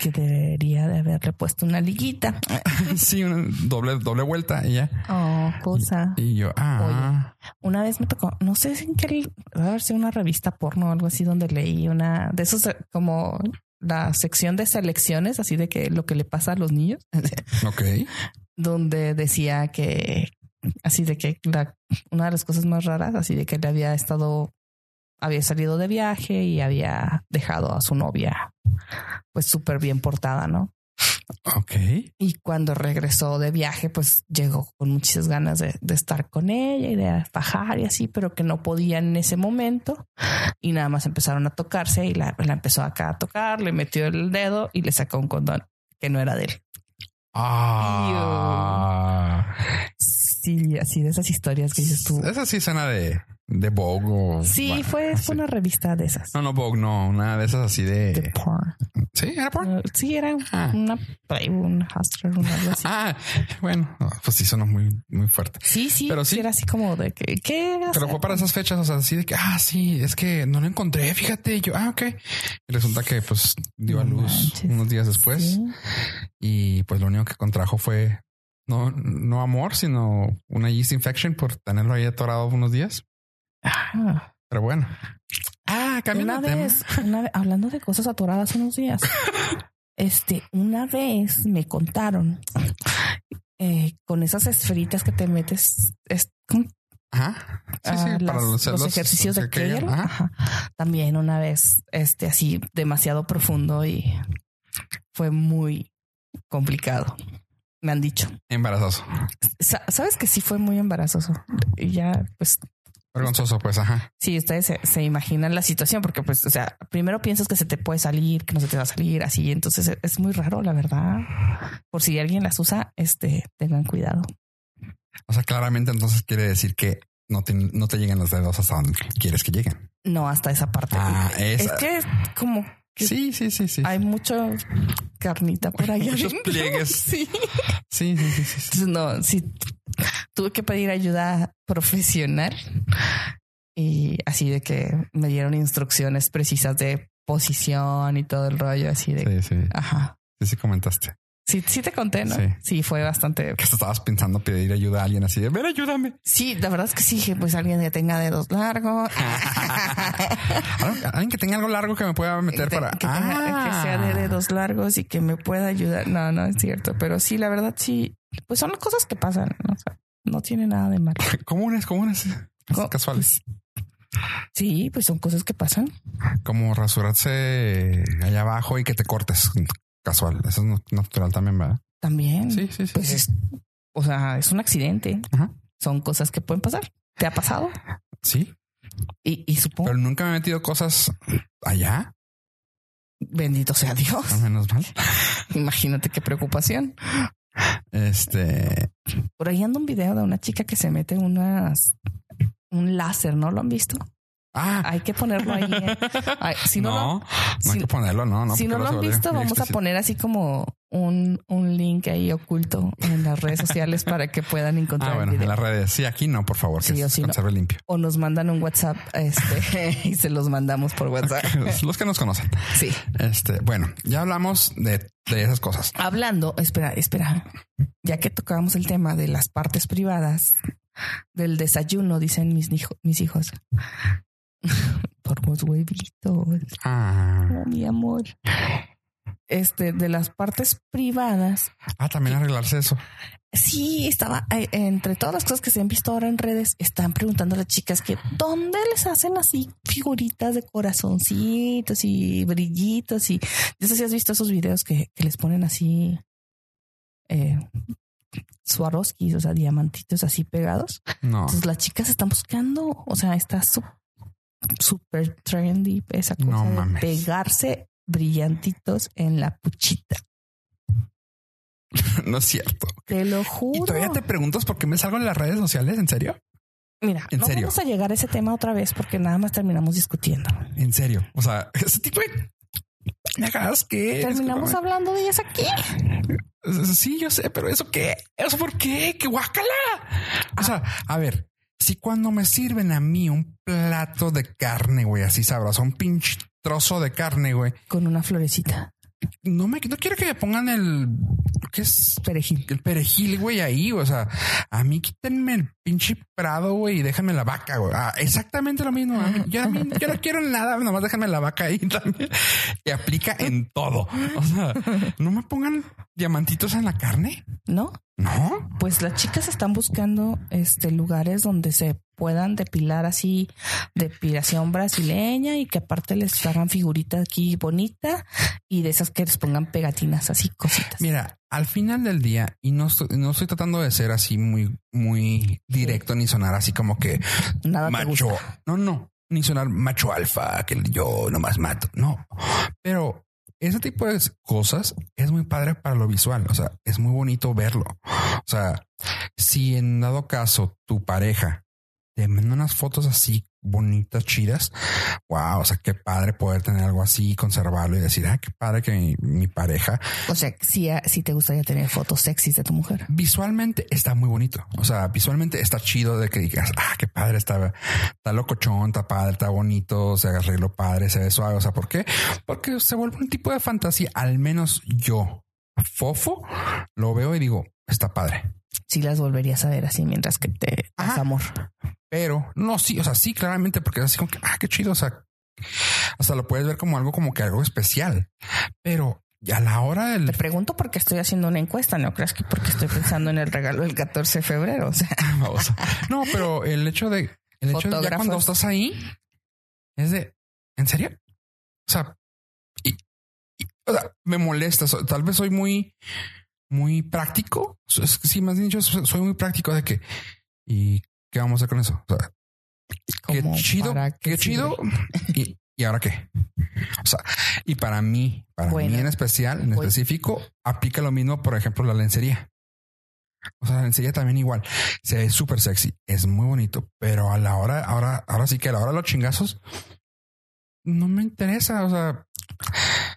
Que debería de haberle puesto una liguita. [LAUGHS] sí, una doble, doble vuelta y ya. Oh, cosa. Y yo, ah, Una vez me tocó, no sé si en qué, debe haber sido una revista porno o algo así donde leí una de esos eh, como la sección de selecciones, así de que lo que le pasa a los niños, [LAUGHS] ok. donde decía que así de que la, una de las cosas más raras, así de que le había estado, había salido de viaje y había dejado a su novia pues súper bien portada, ¿no? Ok. Y cuando regresó de viaje, pues llegó con muchas ganas de, de estar con ella y de fajar y así, pero que no podían en ese momento. Y nada más empezaron a tocarse y la, la empezó acá a tocar, le metió el dedo y le sacó un condón que no era de él. Ah, Sí, así de esas historias que dices tú. esa sí suena de, de Vogue o. Sí, bueno, fue, fue una revista de esas. No, no, Vogue, no, una de esas así de. De porn. Sí, era porn. Uh, Sí, era Ah. una Hustler, una algo así. [LAUGHS] Ah, bueno, pues sí sonó muy, muy fuerte. Sí, sí, Pero sí. era así como de que, ¿qué? Pero fue para esas fechas, o sea, así de que, ah, sí, es que no lo encontré, fíjate. Y yo, ah, ok. Y resulta que pues dio a luz manches. unos días después Sí. y pues lo único que contrajo fue no, no amor, sino una yeast infection por tenerlo ahí atorado unos días. Ah. Pero bueno. Ah, cambiando Una vez, una vez, hablando de cosas atoradas unos días, [LAUGHS] este, una vez me contaron eh, con esas esferitas que te metes, es. Ajá. Sí, Ah, sí, para las- los, los ejercicios de Kegel. Kegel. Ajá. Ajá. También una vez, este, así demasiado profundo y fue muy complicado. Me han dicho. Embarazoso. Sa- Sabes que sí fue muy embarazoso. Y ya, pues, Vergonzoso, pues, ajá. Sí, ustedes se, se imaginan la situación porque, pues, o sea, primero piensas que se te puede salir, que no se te va a salir, así. Entonces es- es muy raro, la verdad. Por si alguien las usa, este, tengan cuidado. O sea, claramente entonces quiere decir que no te, no te llegan los dedos hasta donde quieres que lleguen. No hasta esa parte. Ah, es que como que Sí, sí, sí, sí. hay mucho carnita por ahí. [LAUGHS] Muchos adentro. pliegues. [LAUGHS] Sí. Sí, sí, sí, sí, sí. Entonces, no, sí. Tuve que pedir ayuda profesional y así de que me dieron instrucciones precisas de posición y todo el rollo, así de Sí, sí. Ajá. Sí, sí comentaste. Sí, sí te conté, ¿no? Sí. Sí, fue bastante. Que estabas pensando pedir ayuda a alguien así de, ven, ayúdame. Sí, la verdad es que sí, pues alguien que tenga dedos largos. [LAUGHS] Alguien que tenga algo largo que me pueda meter que, para... que tenga- que sea de Ah. dedos largos y que me pueda ayudar. No, no es cierto, pero sí, la verdad sí, pues son cosas que pasan. ¿no? O sea, no tiene nada de malo. [LAUGHS] Comunes, comunes. Co- Casuales. Sí, pues son cosas que pasan. Como rasurarse allá abajo y que te cortes. Casual. Eso es nat- natural también, ¿verdad? También. Sí, sí, sí. Pues es, o sea, es un accidente. Ajá. Son cosas que pueden pasar. ¿Te ha pasado? Sí, Y, y supongo, pero nunca me he metido cosas allá. bendito sea Dios. Al menos mal. [LAUGHS] Imagínate qué preocupación. Este, Por ahí anda un video de una chica que se mete unas un láser, ¿no lo han visto? Ah, Hay que ponerlo ahí. ¿eh? Ay, si no, no, lo, no, hay si- que ponerlo, no, no. si no lo han visto, vamos a poner así como un, un link ahí oculto en las redes sociales para que puedan encontrar Ah, bueno, el en las redes. Sí, aquí no, por favor, que Sí, o se si no. conserve limpio. O nos mandan un WhatsApp este, [LAUGHS] y se los mandamos por [LAUGHS] WhatsApp. Los que nos conocen. Sí. Este, bueno, ya hablamos de, de esas cosas. Hablando, espera, espera. Ya que tocábamos el tema de las partes privadas del desayuno, dicen mis, hijo- mis hijos. [LAUGHS] Por los huevitos. Ah, Oh, mi amor. este, de las partes privadas. Ah, también arreglarse eso. Sí, estaba eh, entre todas las cosas que se han visto ahora en redes, están preguntando a las chicas que dónde les hacen así figuritas de corazoncitos y brillitos y no sé si has visto esos videos que, que les ponen así eh, o sea, diamantitos así pegados. No. Entonces las chicas están buscando, o sea, está su- súper trendy esa cosa No de mames. pegarse brillantitos en la puchita. [LAUGHS] no es cierto. Te lo ¿Y juro. todavía te preguntas por qué me salgo en las redes sociales? ¿En serio? Mira, ¿En no serio? vamos a llegar a ese tema otra vez porque nada más terminamos discutiendo. En serio. O sea, [LAUGHS] ese tipo de pendejadas que Terminamos discúlpame. hablando de ellas aquí. Sí, yo sé, pero eso qué? ¿Eso por qué? ¡Qué guácala! O sea, a ver, si cuando me sirven a mí un plato de carne, güey, así sabroso, un pinche trozo de carne, güey, Con una florecita. No me no quiero que me pongan el ¿qué es? Perejil. El perejil, güey, ahí, o sea, a mí quítenme el pinche prado, güey, y déjame la vaca, güey. Ah, exactamente lo mismo. Mí- yo, a mí- yo no quiero nada, nomás déjame la vaca ahí [LAUGHS] también. Y aplica en todo. O sea, no me pongan diamantitos en la carne. ¿No? No. Pues las chicas están buscando este lugares donde se puedan depilar así depilación brasileña y que aparte les hagan figurita aquí bonita y de esas que les pongan pegatinas así cositas. Mira, al final del día, y no estoy, no estoy tratando de ser así muy, muy directo ni sonar así como que Nada macho. No, no, ni sonar macho alfa, que yo nomás mato. No, pero ese tipo de cosas es muy padre para lo visual. O sea, es muy bonito verlo. O sea, si en dado caso tu pareja te manda unas fotos así bonitas, chidas, wow, o sea, qué padre poder tener algo así, conservarlo y decir, ah, qué padre que mi, mi pareja O sea, si, si te gustaría tener fotos sexys de tu mujer. visualmente está muy bonito. O sea, visualmente está chido de que digas, ah, qué padre está, está locochón, está padre, está bonito, se arregló padre, se ve suave. O sea, ¿por qué? Porque se vuelve un tipo de fantasía. Al menos yo, fofo, lo veo y digo, está padre. Si las volverías a ver así mientras que te das Ajá. amor. Pero no, sí, o sea, sí, claramente, porque es así como que, ah, qué chido. O sea, hasta lo puedes ver como algo como que algo especial, pero a la hora Te del pregunto porque estoy haciendo una encuesta, no creas que porque estoy pensando en el regalo del 14 de febrero. O sea, [LAUGHS] Vamos. No, pero el hecho de el hecho de ya cuando estás ahí es de ¿en serio? O sea, y, y- o sea, me molesta. Tal vez soy muy, muy práctico. Es que sí, más bien dicho, so- soy muy práctico de que y qué vamos a hacer con eso. O sea, qué chido, qué chido. Y, y ahora qué? O sea, y para mí, para Bueno, mí en especial, en específico, aplica lo mismo, por ejemplo, la lencería. O sea, la lencería también igual. Se ve súper sexy, es muy bonito, pero a la hora, ahora, ahora sí que a la hora de los chingazos, no me interesa. O sea,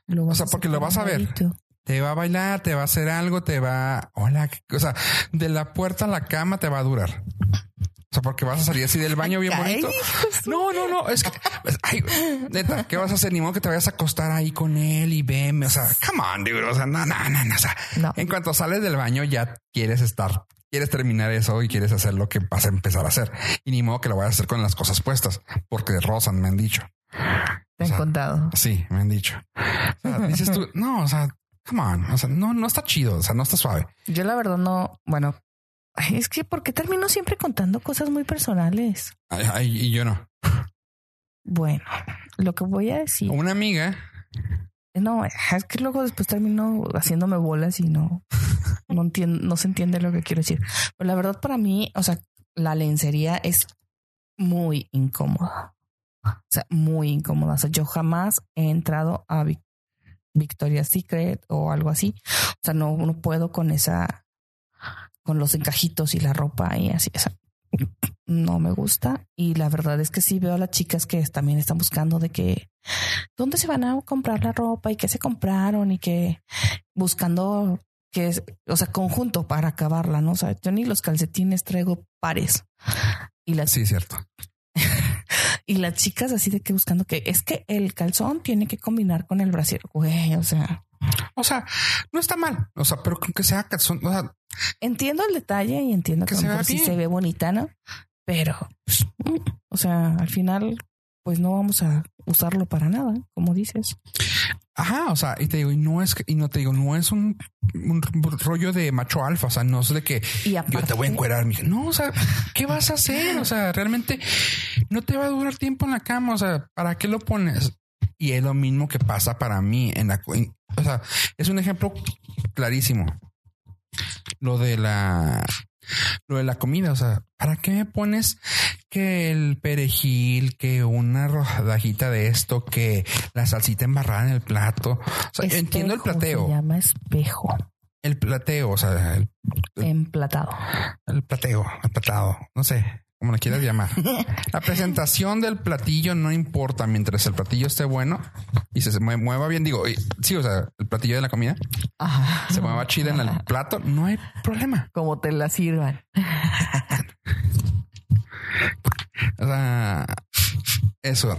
Lo O sea, porque lo vas a ver. bonito. Te va a bailar, te va a hacer algo, te va, hola, ¿qué- o sea, de la puerta a la cama te va a durar. O sea, porque vas a salir así del baño bien bonito. No, no, no. Es que, ay, neta, ¿qué vas a hacer? Ni modo que te vayas a acostar ahí con él y veme. O sea, come on, dude. O sea, no, no, no, no. O sea, No. en cuanto sales del baño, ya quieres estar, quieres terminar eso y quieres hacer lo que vas a empezar a hacer. Y ni modo que lo vayas a hacer con las cosas puestas, porque rozan, me han dicho. Te O sea, han contado. Sí, me han dicho. O sea, dices tú, no, o sea, come on. O sea, no, no está chido. O sea, no está suave. Yo la verdad no, bueno, ay, es que porque termino siempre contando cosas muy personales. Ay, ay, y yo no. Bueno, lo que voy a decir, Una amiga no, es que luego después termino haciéndome bolas y no, no entiendo, no se entiende lo que quiero decir. Pero la verdad para mí, o sea, la lencería es muy incómoda. O sea, muy incómoda. O sea, yo jamás he entrado a Victoria's Secret o algo así. O sea, no, no puedo con esa, con los encajitos y la ropa y así. O sea, no me gusta. Y la verdad es que sí veo a las chicas que también están buscando de que dónde se van a comprar la ropa y qué se compraron y que buscando que es, o sea, conjunto para acabarla, ¿no? O sea, yo ni los calcetines traigo pares. Y las Sí, cierto. [LAUGHS] y las chicas así de que buscando que es que el calzón tiene que combinar con el brasier, güey. O sea, O sea, no está mal. O sea, pero con que sea calzón, o sea, entiendo el detalle y entiendo Que se bien. se ve bonita, ¿no? Pero, pues, mm, o sea, al final, pues no vamos a usarlo para nada, como dices. Ajá, o sea, y te digo, y no es y no te digo, no es un, un rollo de macho alfa, o sea, no es de que Y yo te voy a aparte- encuerar, mija. No, o sea, ¿qué vas a hacer? O sea, realmente no te va a durar tiempo en la cama, o sea, ¿para qué lo pones? Y es lo mismo que pasa para mí en la, en- o sea, es un ejemplo clarísimo. Lo de la, lo de la comida, o sea, ¿para qué me pones que el perejil, que una rodajita de esto, que la salsita embarrada en el plato? O sea, yo entiendo el Espejo, plateo, Se llama espejo. el plateo, o sea, el, Emplatado. el plateo, el platado, no sé, como le quieras llamar. [LAUGHS] La presentación del platillo no importa mientras el platillo esté bueno y se mue- mueva bien. Digo, y- sí, o sea, el platillo de la comida Ajá. se mueva chida en el plato, no hay problema. Como te la sirvan. [LAUGHS] O sea, eso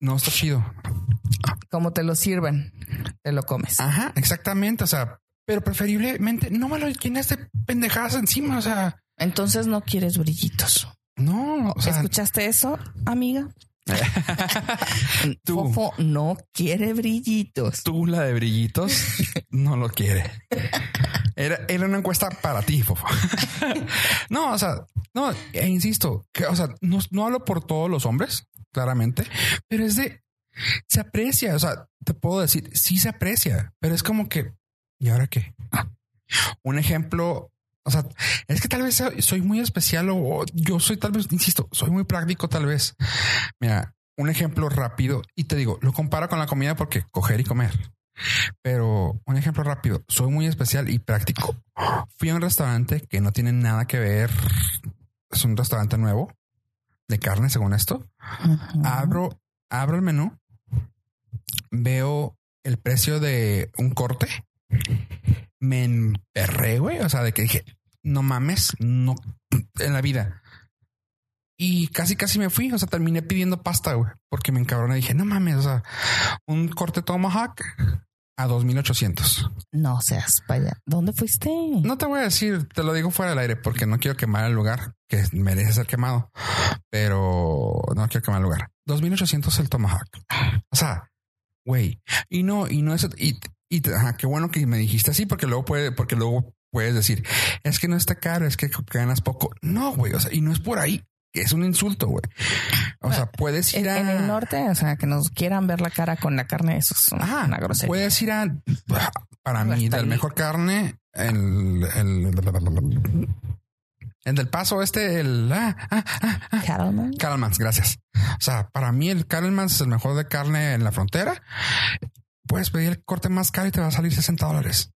no está chido. Como te lo sirvan, te lo comes. Ajá, exactamente. O sea, pero preferiblemente no me lo llenes de pendejadas encima. O sea, Entonces no quieres brillitos. No, o sea, ¿Escuchaste eso, amiga? [LAUGHS] tú, Fofo no quiere brillitos. tú la de brillitos [LAUGHS] no lo quiere. Era, era una encuesta para ti, Fofo. [LAUGHS] no, o sea, no, e insisto, que, o sea, no, no hablo por todos los hombres, claramente, pero es de, se aprecia, o sea, te puedo decir, sí se aprecia, pero es como que, ¿y ahora qué? Un ejemplo, o sea, es que tal vez soy- muy especial o, yo soy tal vez, insisto, soy muy práctico tal vez. Mira, un ejemplo rápido y te digo, lo comparo con la comida porque coger y comer. Pero un ejemplo rápido, soy muy especial y práctico. Fui a un restaurante que no tiene nada que ver. Es un restaurante nuevo de carne, según esto. Abro, abro el menú, veo el precio de un corte. Me emperré, güey. O sea, de que dije, no mames, no en la vida. Y casi, casi me fui. O sea, terminé pidiendo pasta, güey, porque me encabroné. Dije, no mames, o sea, un corte tomahawk a 2800. No seas vaya. ¿Dónde fuiste? No te voy a decir, te lo digo fuera del aire porque no quiero quemar el lugar que merece ser quemado, pero no quiero quemar el lugar. 2800 el Tomahawk. O sea, güey, y no, y no es, y, y ajá, qué bueno que me dijiste así porque luego puede, porque luego puedes decir, es que no está caro, es que ganas poco. No, güey, o sea, y no es por ahí, que es un insulto, güey. O sea, puedes En, ir a... en el norte, o sea, que nos quieran ver la cara con la carne, eso es una, Ajá, una grosería. puedes ir a para mí del el- mejor carne el el, el del paso este el ah, ah, ah, ah, Cattleman. Cattleman's, gracias. O sea, para mí el Cattleman's es el mejor de carne en la frontera. Puedes pedir el corte más caro y te va a salir 60 dólares.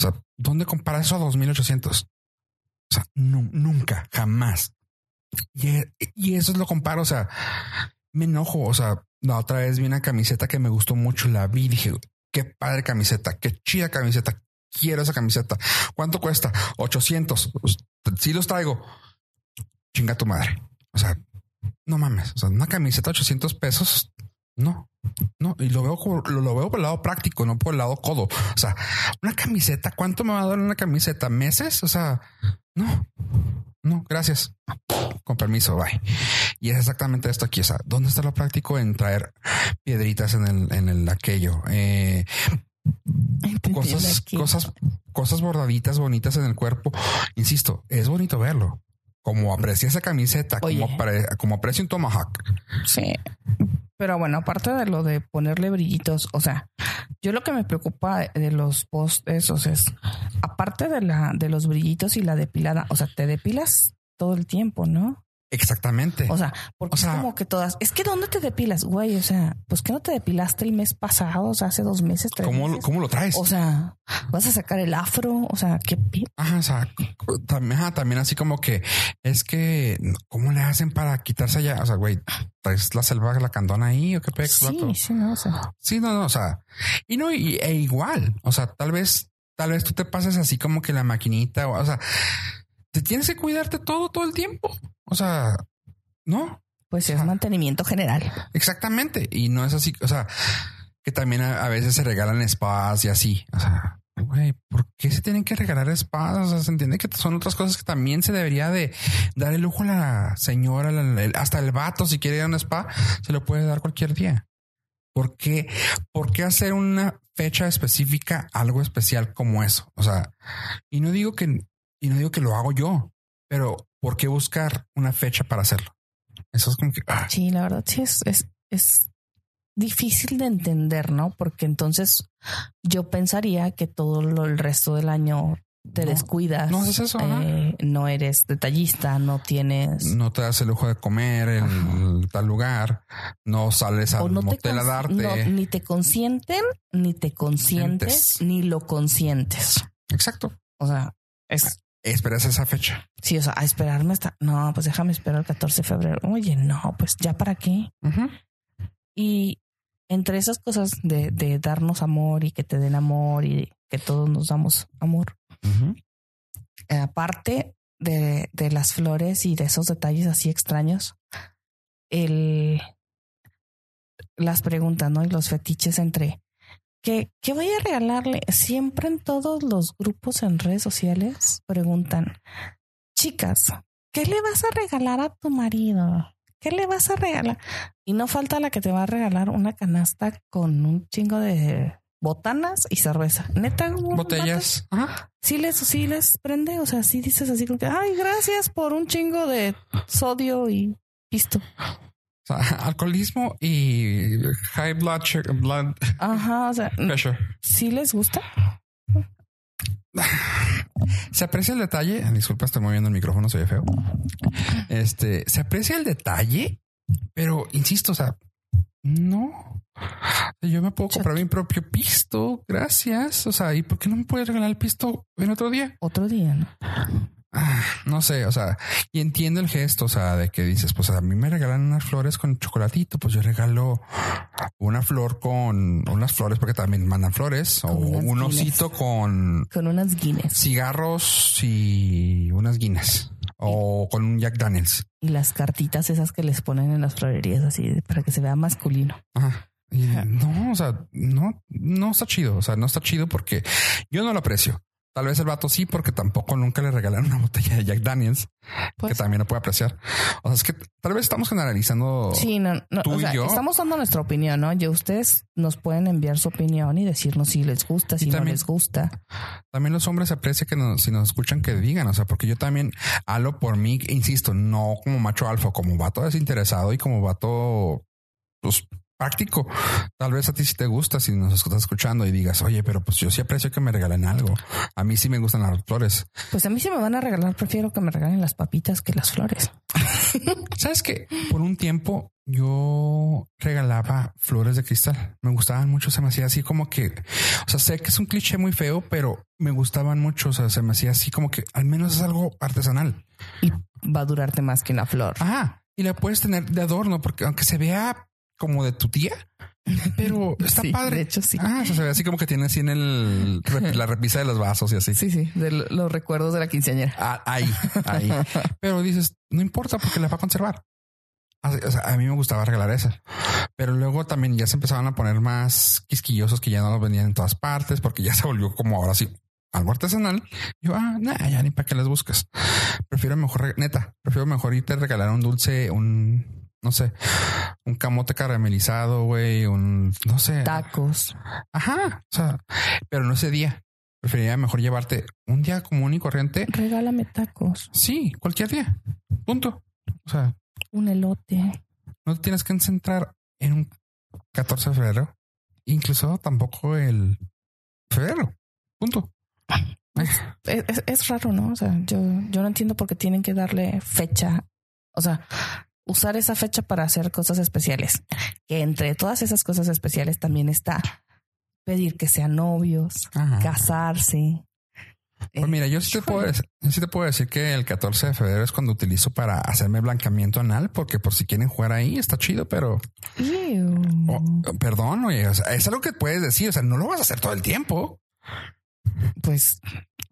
O sea, ¿dónde comparas eso a 2800? O sea, nu- nunca, jamás. Y, eso es lo comparo. O sea, me enojo. O sea, la otra vez vi una camiseta que me gustó mucho. La vi y dije, qué padre camiseta, qué chida camiseta. Quiero esa camiseta. ¿Cuánto cuesta? 800. Pues, Sí los traigo. Chinga tu madre. O sea, no mames. O sea, una camiseta 800 pesos. No, no. Y lo veo como- lo, lo veo por el lado práctico, no por el lado codo. O sea, una camiseta, ¿cuánto me va a dar una camiseta? ¿Meses? O sea, no, no, gracias. Con permiso, bye. Y es exactamente esto aquí. O sea, ¿dónde está lo práctico en traer piedritas en el, en el aquello? Eh, cosas, cosas, cosas bordaditas bonitas en el cuerpo. Insisto, es bonito verlo. Como aprecia esa camiseta, Oye. como, apre- como aprecia un tomahawk. Sí. Pero bueno, aparte de lo de ponerle brillitos, o sea, yo lo que me preocupa de los posts esos es, aparte de la, de los brillitos y la depilada, o sea, te depilas todo el tiempo, ¿no? Exactamente. O sea, porque O sea- es como que todas, es que ¿dónde te depilas? Güey, o sea, pues que no te depilaste el mes pasado, o sea, hace dos meses, tres ¿Cómo, meses? ¿Cómo lo traes? O sea, vas a sacar el afro, o sea, qué Ajá, o sea, también, ajá, también así como que es que cómo le hacen para quitarse allá. O sea, güey, traes la selva, la candona ahí o qué pex, vato? Sí, sí, no, o sea, Sí, no, no, o sea, y no, y, e igual, o sea, tal vez, tal vez tú te pases así como que la maquinita, o, o sea, te tienes que cuidarte todo, todo el tiempo. O sea, no, pues es mantenimiento general. exactamente. Y no es así, o sea, que también a, a veces se regalan spas y así. O sea, güey, ¿por qué se tienen que regalar spas? O sea, se entiende que son otras cosas que también se debería de dar el lujo a la señora, la- hasta el vato, si quiere ir a un spa, se lo puede dar cualquier día. ¿Por qué, ¿Por qué hacer una fecha específica algo especial como eso? O sea, y no digo que, y no digo que lo hago yo, pero ¿por qué buscar una fecha para hacerlo? Eso es como que... ah, Sí, la verdad sí es, es, es difícil de entender, ¿no? Porque entonces yo pensaría que todo lo- el resto del año te No, descuidas. no haces eso, eh, no eres detallista, no tienes. no te das el lujo de comer en tal lugar, no sales al no te motel a darte. no, ni te consienten, ni te consientes, Sientes. ni lo consientes. Exacto. O sea, es Esperas esa fecha. sí, o sea, a esperarme hasta no, pues déjame esperar el 14 de febrero. Oye, no, pues ya para qué. Y entre esas cosas de, de darnos amor y que te den amor y que todos nos damos amor, eh, aparte de, de las flores y de esos detalles así extraños, el las preguntas, ¿no? Y los fetiches entre ¿qué, ¿qué voy a regalarle? Siempre en todos los grupos en redes sociales preguntan, chicas, ¿qué le vas a regalar a tu marido? ¿Qué le vas a regalar? Y no falta la que te va a regalar una canasta con un chingo de botanas y cerveza. Neta, Botellas. Ajá. sí les, sí les prende. O sea, sí dices así como que, ay, gracias por un chingo de sodio y pisto. O sea, [LAUGHS] alcoholismo y high blood, sugar- blood Ajá, o sea, pressure. sí les gusta. [SIGHS] Se aprecia el detalle. Disculpa, estoy moviendo el micrófono, soy feo. Este se aprecia el detalle, pero insisto, o sea, no. Yo me puedo comprar mi propio pisto. Gracias. O sea, ¿y por qué no me puedes regalar el pisto en otro día? Otro día, ¿no? Ah, no sé, o sea, y entiendo el gesto, o sea, de que dices, pues a mí me regalan unas flores con chocolatito, pues yo regalo una flor con unas flores porque también mandan flores o Con un osito con Con unas Guinness cigarros y unas guinness o con un Jack Daniels. y las cartitas esas que les ponen en las florerías así para que se vea masculino. Ajá. Y no, o sea, no, no está chido. O sea, no está chido porque yo no lo aprecio. Tal vez el vato sí, porque tampoco nunca le regalaron una botella de Jack Daniels Pues, que también lo puede apreciar. O sea, es que tal vez estamos generalizando. Sí, no, no, tú o y yo. estamos dando nuestra opinión, ¿no? Yo ustedes nos pueden enviar su opinión y decirnos si les gusta, si no les gusta. También los hombres aprecia que nos, si nos escuchan que digan, o sea, porque yo también hablo por mí, insisto, no como macho alfa, como vato desinteresado y como vato, pues práctico. Tal vez a ti sí te gusta si nos estás escuchando y digas, oye, pero pues yo sí aprecio que me regalen algo. A mí sí me gustan las flores. Pues a mí si me van a regalar, prefiero que me regalen las papitas que las flores. [LAUGHS] Sabes que por un tiempo yo regalaba flores de cristal. Me gustaban mucho. Se me hacía así como que, o sea, sé que es un cliché muy feo, pero me gustaban mucho. O sea, se me hacía así como que al menos es algo artesanal. Y va a durarte más que una flor. Ajá. Y la puedes tener de adorno porque aunque se vea como de tu tía, pero [LAUGHS] está Sí, padre. de hecho, sí. Ah, o sea, se ve así como que tiene así en el la repisa de los vasos y así. Sí, sí, de lo- los recuerdos de la quinceañera. Ah, ahí, ahí. [LAUGHS] Pero dices, no importa porque la va a conservar. Así- O sea, a mí me gustaba regalar esa. Pero luego también ya se empezaban a poner más quisquillosos que ya no los vendían en todas partes porque ya se volvió como ahora sí algo artesanal. Yo, ah, nah, ya ni para qué las buscas. Prefiero mejor, neta, prefiero mejor irte a regalar un dulce, un, no sé, un camote caramelizado, güey, un, no sé. Tacos. Ajá. O sea, pero no ese día. Preferiría mejor llevarte un día común y corriente Regálame tacos. Sí, cualquier día. Punto. O sea, Un elote. no te tienes que centrar en un 14 de febrero, incluso tampoco el febrero. Punto. Es, es- es raro, ¿no? O sea, yo, yo no entiendo por qué tienen que darle fecha. O sea, usar esa fecha para hacer cosas especiales. Que entre todas esas cosas especiales también está pedir que sean novios, Ajá. casarse. Pues mira, yo sí te puedo yo sí te puedo decir que el 14 de febrero es cuando utilizo para hacerme blanqueamiento anal, porque por si quieren jugar ahí está chido, pero Ew. oh, perdón, oye, o sea, es algo que puedes decir, o sea, no lo vas a hacer todo el tiempo. Pues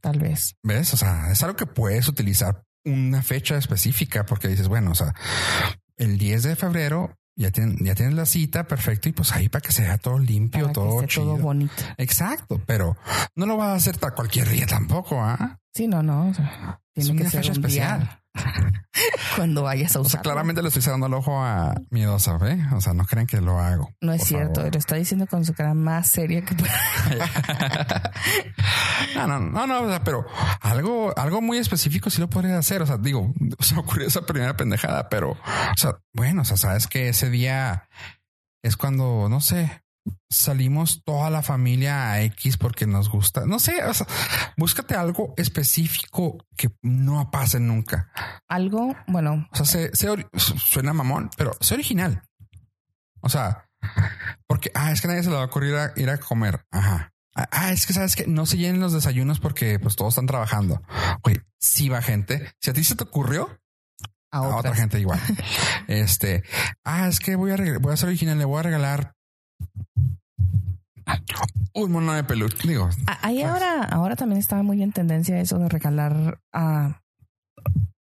tal vez. ¿Ves? O sea, es algo que puedes utilizar una fecha específica porque dices, bueno, o sea, el 10 de febrero ya, tienen, ya tienes la cita, perfecto, y pues ahí para que sea todo limpio, Para todo chido. todo bonito. Exacto, pero no lo vas a hacer para cualquier día tampoco, ¿ah? Sí, no, no. o sea, tiene Es que una ser fecha un especial. día. [LAUGHS] Cuando vayas a O sea, usar. claramente le estoy cerrando el ojo a miedosa, ¿ve? O sea, no creen que lo hago. No es cierto, favor. lo está diciendo con su cara más seria que pueda. [LAUGHS] No, no, no, no, o sea, pero algo, algo muy específico sí lo podría hacer. O sea, digo, [LAUGHS] se me ocurrió esa primera pendejada, pero, o sea, bueno, o sea, sabes que ese día es cuando, no sé, salimos toda la familia a X porque nos gusta. No sé, o sea, búscate algo específico que no pase nunca. Algo, bueno, O sea, se, se ori- suena mamón, pero sé original. O sea, porque, ah, es que nadie se le va a ocurrir a, ir a comer. Ajá. Ah, Ah, es que sabes que no se llenen los desayunos porque pues todos están trabajando. Güey, sí va gente. Si a ti se te ocurrió, a a otra gente igual. [LAUGHS] este, ah, es que voy a, voy a ser original, le voy a regalar un mono de peluche. Digo, Ah, Ahí ahora, ahora también estaba muy en tendencia eso de regalar a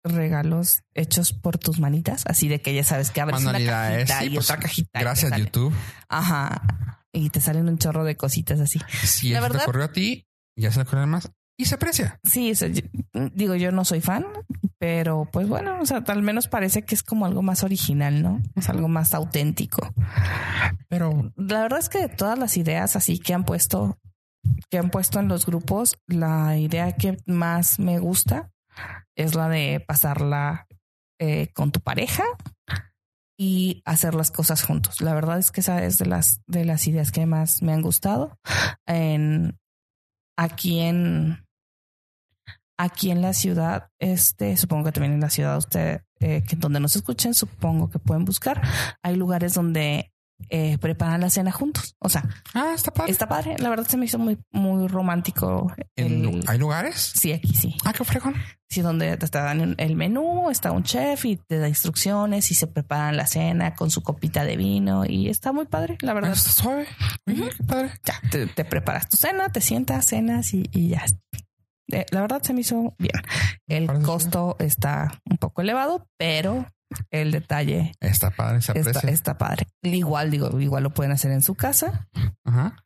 regalos hechos por tus manitas, así de que ya sabes que abres una cajita sí, y pues, otra cajita. y gracias sale- YouTube. Ajá. Y te salen un chorro de cositas así. Si La eso te verdad- ocurrió a ti, ya se le ocurrió más y se aprecia. Sí, o sea, yo- digo, yo no soy fan, pero pues bueno, o sea, al menos parece que es como algo más original, ¿no? Es algo más auténtico. Pero La verdad es que de todas las ideas así que han puesto, que han puesto en los grupos, la idea que más me gusta es la de pasarla eh, con tu pareja y hacer las cosas juntos. La verdad es que esa es de las de las ideas que más me han gustado. En aquí en aquí en la ciudad, este, supongo que también en la ciudad usted, eh, que donde nos escuchen, supongo que pueden buscar. Hay lugares donde eh, preparan la cena juntos. O sea, Ah, está padre. está padre. La verdad se me hizo muy, muy romántico. El- ¿Hay lugares? Sí, aquí sí. Ah, qué fregón. Sí, donde te dan el menú, está un chef y te da instrucciones y se preparan la cena con su copita de vino y está muy padre, la verdad. Está suave. Oye, qué padre. Ya, te, te preparas tu cena, te sientas, cenas y, y ya. Eh, La verdad se me hizo bien. El Parece costo está un poco elevado, pero el detalle Está padre, se está, aprecia. está padre. Igual digo, igual lo pueden hacer en su casa. Ajá.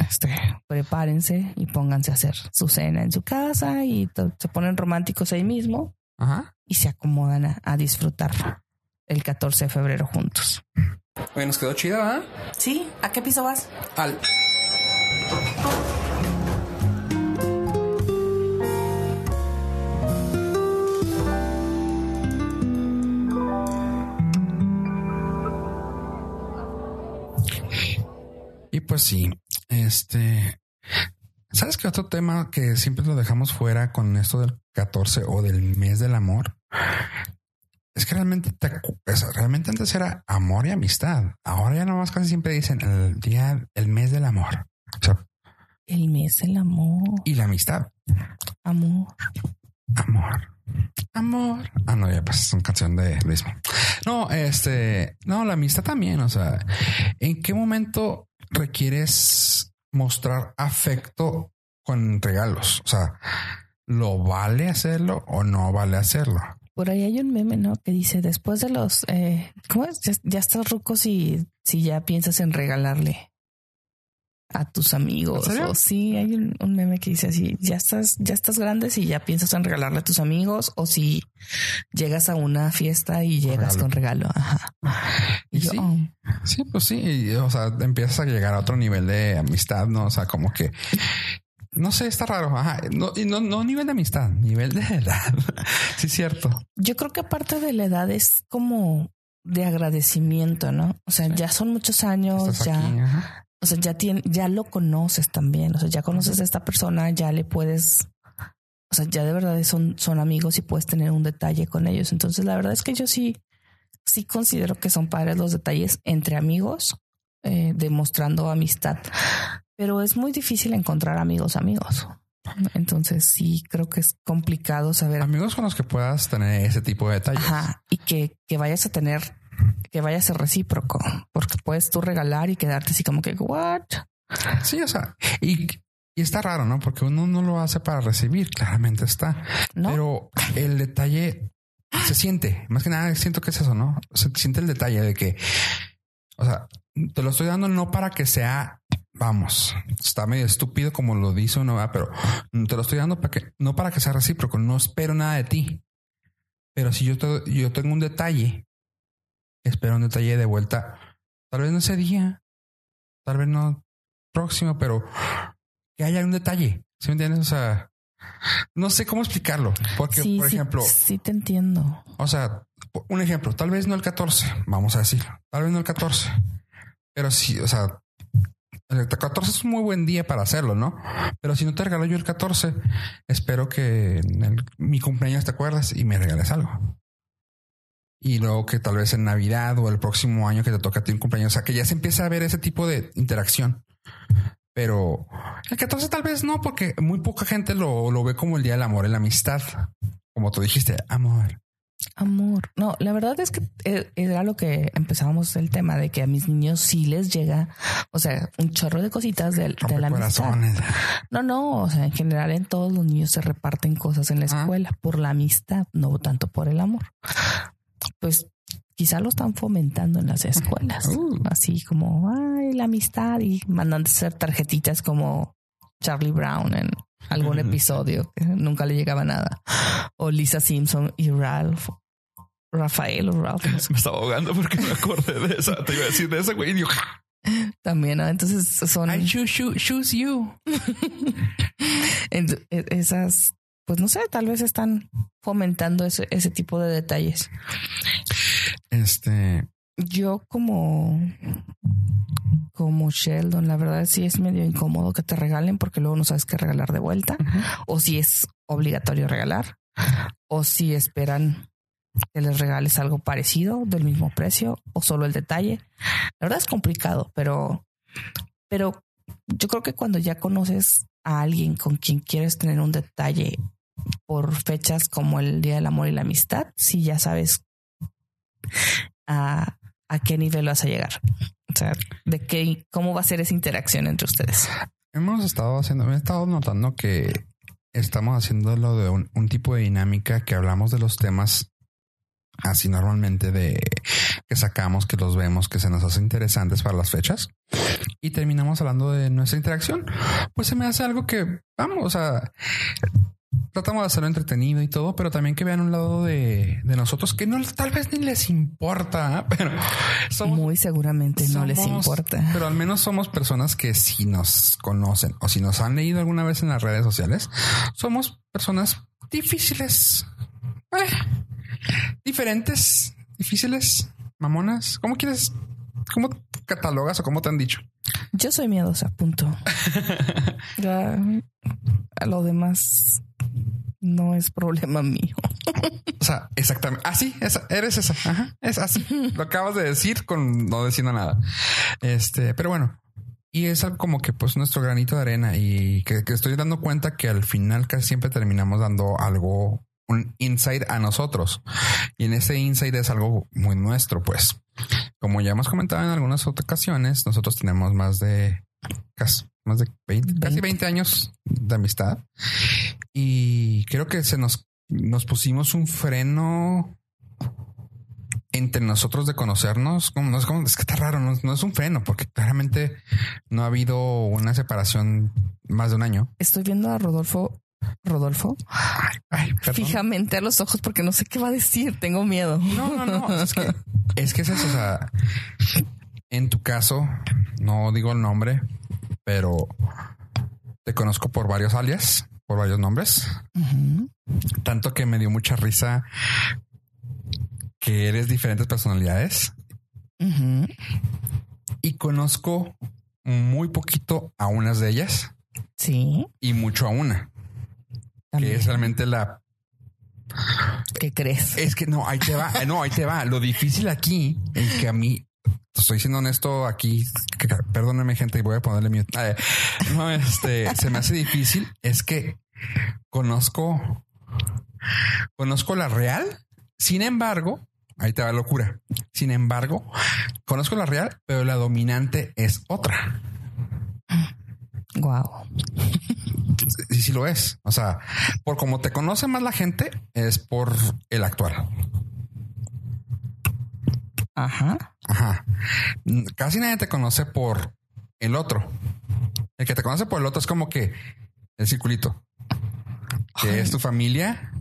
Este, prepárense y pónganse a hacer su cena en su casa y to- se ponen románticos ahí mismo Ajá. y se acomodan a, a disfrutar el 14 de febrero juntos. Oye, nos quedó chida, ¿verdad? Sí, ¿a qué piso vas? Al. Y pues sí, este, ¿sabes qué otro tema que siempre lo dejamos fuera con esto del 14 o del mes del amor? Es que realmente, te realmente antes era amor y amistad. Ahora ya nomás casi siempre dicen el día, el mes del amor. O sea, El mes, el amor, y la amistad. amor. Amor. Amor. Ah, no, ya pues es una canción de Luis. No, este, no, la amistad también. O sea, ¿en qué momento requieres mostrar afecto con regalos? O sea, ¿lo vale hacerlo o no vale hacerlo? Por ahí hay un meme, ¿no? Que dice, después de los... Eh, ¿Cómo es? Ya, ya estás ruco si, si ya piensas en regalarle a tus amigos. O sí, hay un, un meme que dice así, ya estás, ya estás grande si ya piensas en regalarle a tus amigos o si llegas a una fiesta y llegas regalo. con regalo. Ajá. Y Y yo, sí. oh, Sí, pues sí. y, o sea, empiezas a llegar a otro nivel de amistad, ¿no? O sea, como que no sé, está raro. Ajá. No, y no, no nivel de amistad, nivel de edad. [LAUGHS] sí, es cierto. Yo creo que aparte de la edad es como de agradecimiento, ¿no? O sea, Sí. ya son muchos años, Estás ya, aquí. O sea, ya tiene, ya lo conoces también, o sea, ya conoces a esta persona, ya le puedes, o sea, ya de verdad son, son amigos y puedes tener un detalle con ellos. Entonces, la verdad es que yo sí, sí considero que son padres los detalles entre amigos, eh, demostrando amistad, pero es muy difícil encontrar amigos, amigos. Entonces, sí creo que es complicado saber Amigos con los que puedas tener ese tipo de detalles. Ajá. Y que, que vayas a tener, que vaya a ser recíproco, porque puedes tú regalar y quedarte así como que, what? Sí, o sea, y, y está raro, ¿no? Porque uno no lo hace para recibir, claramente está. No, Pero el detalle se siente, más que nada siento que es eso, ¿no? Se siente el detalle de que, o sea, te lo estoy dando no para que sea, vamos, está medio estúpido como lo dice uno, ¿verdad? pero te lo estoy dando para que, no para que sea recíproco, no espero nada de ti, Pero si yo, te- yo tengo un detalle, espero un detalle de vuelta, tal vez no ese día, tal vez no próximo, pero que haya un detalle. ¿Sí me entiendes? O sea, no sé cómo explicarlo. Porque, sí, por sí, ejemplo, sí te entiendo. o sea, un ejemplo, tal vez no el 14, vamos a decir, tal vez no el 14, pero sí, o sea, el 14 es un muy buen día para hacerlo, ¿no? Pero si no te regalo yo el 14, espero que en el- mi cumpleaños te acuerdas y me regales algo. Y luego que tal vez en Navidad o el próximo año que te toca a ti un cumpleaños, o sea, que ya se empieza a ver ese tipo de interacción. Pero el 14 tal vez no, porque muy poca gente lo, lo ve como el Día del Amor y la Amistad. Como tú dijiste, amor. Amor. No, la verdad es que eh, era lo que empezábamos el tema de que a mis niños sí les llega, o sea, un chorro de cositas de, de la amistad. corazones. No, no, o sea, en general en todos los niños se reparten cosas en la Ah. escuela por la amistad, no tanto por el amor. Pues quizá lo están fomentando en las escuelas, [LAUGHS] Uh. así como, ay, la amistad y mandan a hacer tarjetitas como Charlie Brown en algún episodio que nunca le llegaba nada. O Lisa Simpson y Ralph. Rafael o Ralph. [LAUGHS] Me estaba ahogando porque me acordé de esa. Te iba a decir de esa, güey. y yo, También, ¿no? Entonces son I choose you, choose [LAUGHS] you. ent- e- esas, pues no sé, tal vez están fomentando ese, ese tipo de detalles. Este, Yo como como Sheldon, la verdad sí es medio incómodo que te regalen porque luego no sabes qué regalar de vuelta o si es obligatorio regalar o si esperan que les regales algo parecido del mismo precio o solo el detalle. La verdad es complicado, pero pero yo creo que cuando ya conoces a alguien con quien quieres tener un detalle por fechas como el Día del Amor y la Amistad, si ya sabes a, a qué nivel vas a llegar. O sea, de qué, cómo va a ser esa interacción entre ustedes. hemos estado haciendo, he estado notando que estamos haciendo lo de un, un tipo de dinámica que hablamos de los temas así normalmente de que sacamos, que los vemos, que se nos hace interesantes para las fechas y terminamos hablando de nuestra interacción. Pues se me hace algo que vamos, o sea, tratamos de hacerlo entretenido y todo, pero también que vean un lado de, de nosotros que no tal vez ni les importa, [LAUGHS] pero somos Muy seguramente no les importa. Pero al menos somos personas que si nos conocen o si nos han leído alguna vez en las redes sociales, somos personas difíciles, eh, diferentes, difíciles, mamonas. ¿Cómo quieres? ¿Cómo catalogas o cómo te han dicho? Yo soy miedosa, punto. [LAUGHS] Ya, a lo demás no es problema mío. O sea, exactamente. Así, esa, eres esa. Ajá, es así. Lo acabas de decir con no diciendo nada. Este, pero bueno. Y es algo como que pues nuestro granito de arena y que, estoy dando cuenta que al final casi siempre terminamos dando algo, un insight a nosotros. Y en ese insight es algo muy nuestro, pues. Como ya hemos comentado en algunas otras ocasiones, nosotros tenemos más de más de 20, casi 20 años de amistad. Y creo que se nos, nos pusimos un freno entre nosotros de conocernos. Como, no es, como, es que está raro, no, no es un freno, porque claramente no ha habido una separación más de un año. Estoy viendo a Rodolfo, Rodolfo, Ay, perdón. fijamente a los ojos porque no sé qué va a decir. Tengo miedo. No, no, no. Es que es, que es eso. O sea, en tu caso, no digo el nombre, pero te conozco por varios alias, por varios nombres. Tanto que me dio mucha risa que eres diferentes personalidades y conozco muy poquito a unas de ellas Sí. y mucho a una, que es realmente la ¿Qué crees? Es que no, ahí te va. No, ahí te va. Lo difícil aquí, el que a mí, estoy siendo honesto aquí, perdónenme gente y voy a ponerle mute. Eh, [LAUGHS] no, este, se me hace difícil. Es que conozco, conozco la real. Sin embargo, ahí te va locura. Sin embargo, conozco la real, pero la dominante es otra. Wow. [LAUGHS] Y sí lo es. O sea, por como te conoce más la gente, es por el actual. Ajá. Ajá. N- Casi nadie te conoce por el otro. El que te conoce por el otro es como que el circulito, que es tu familia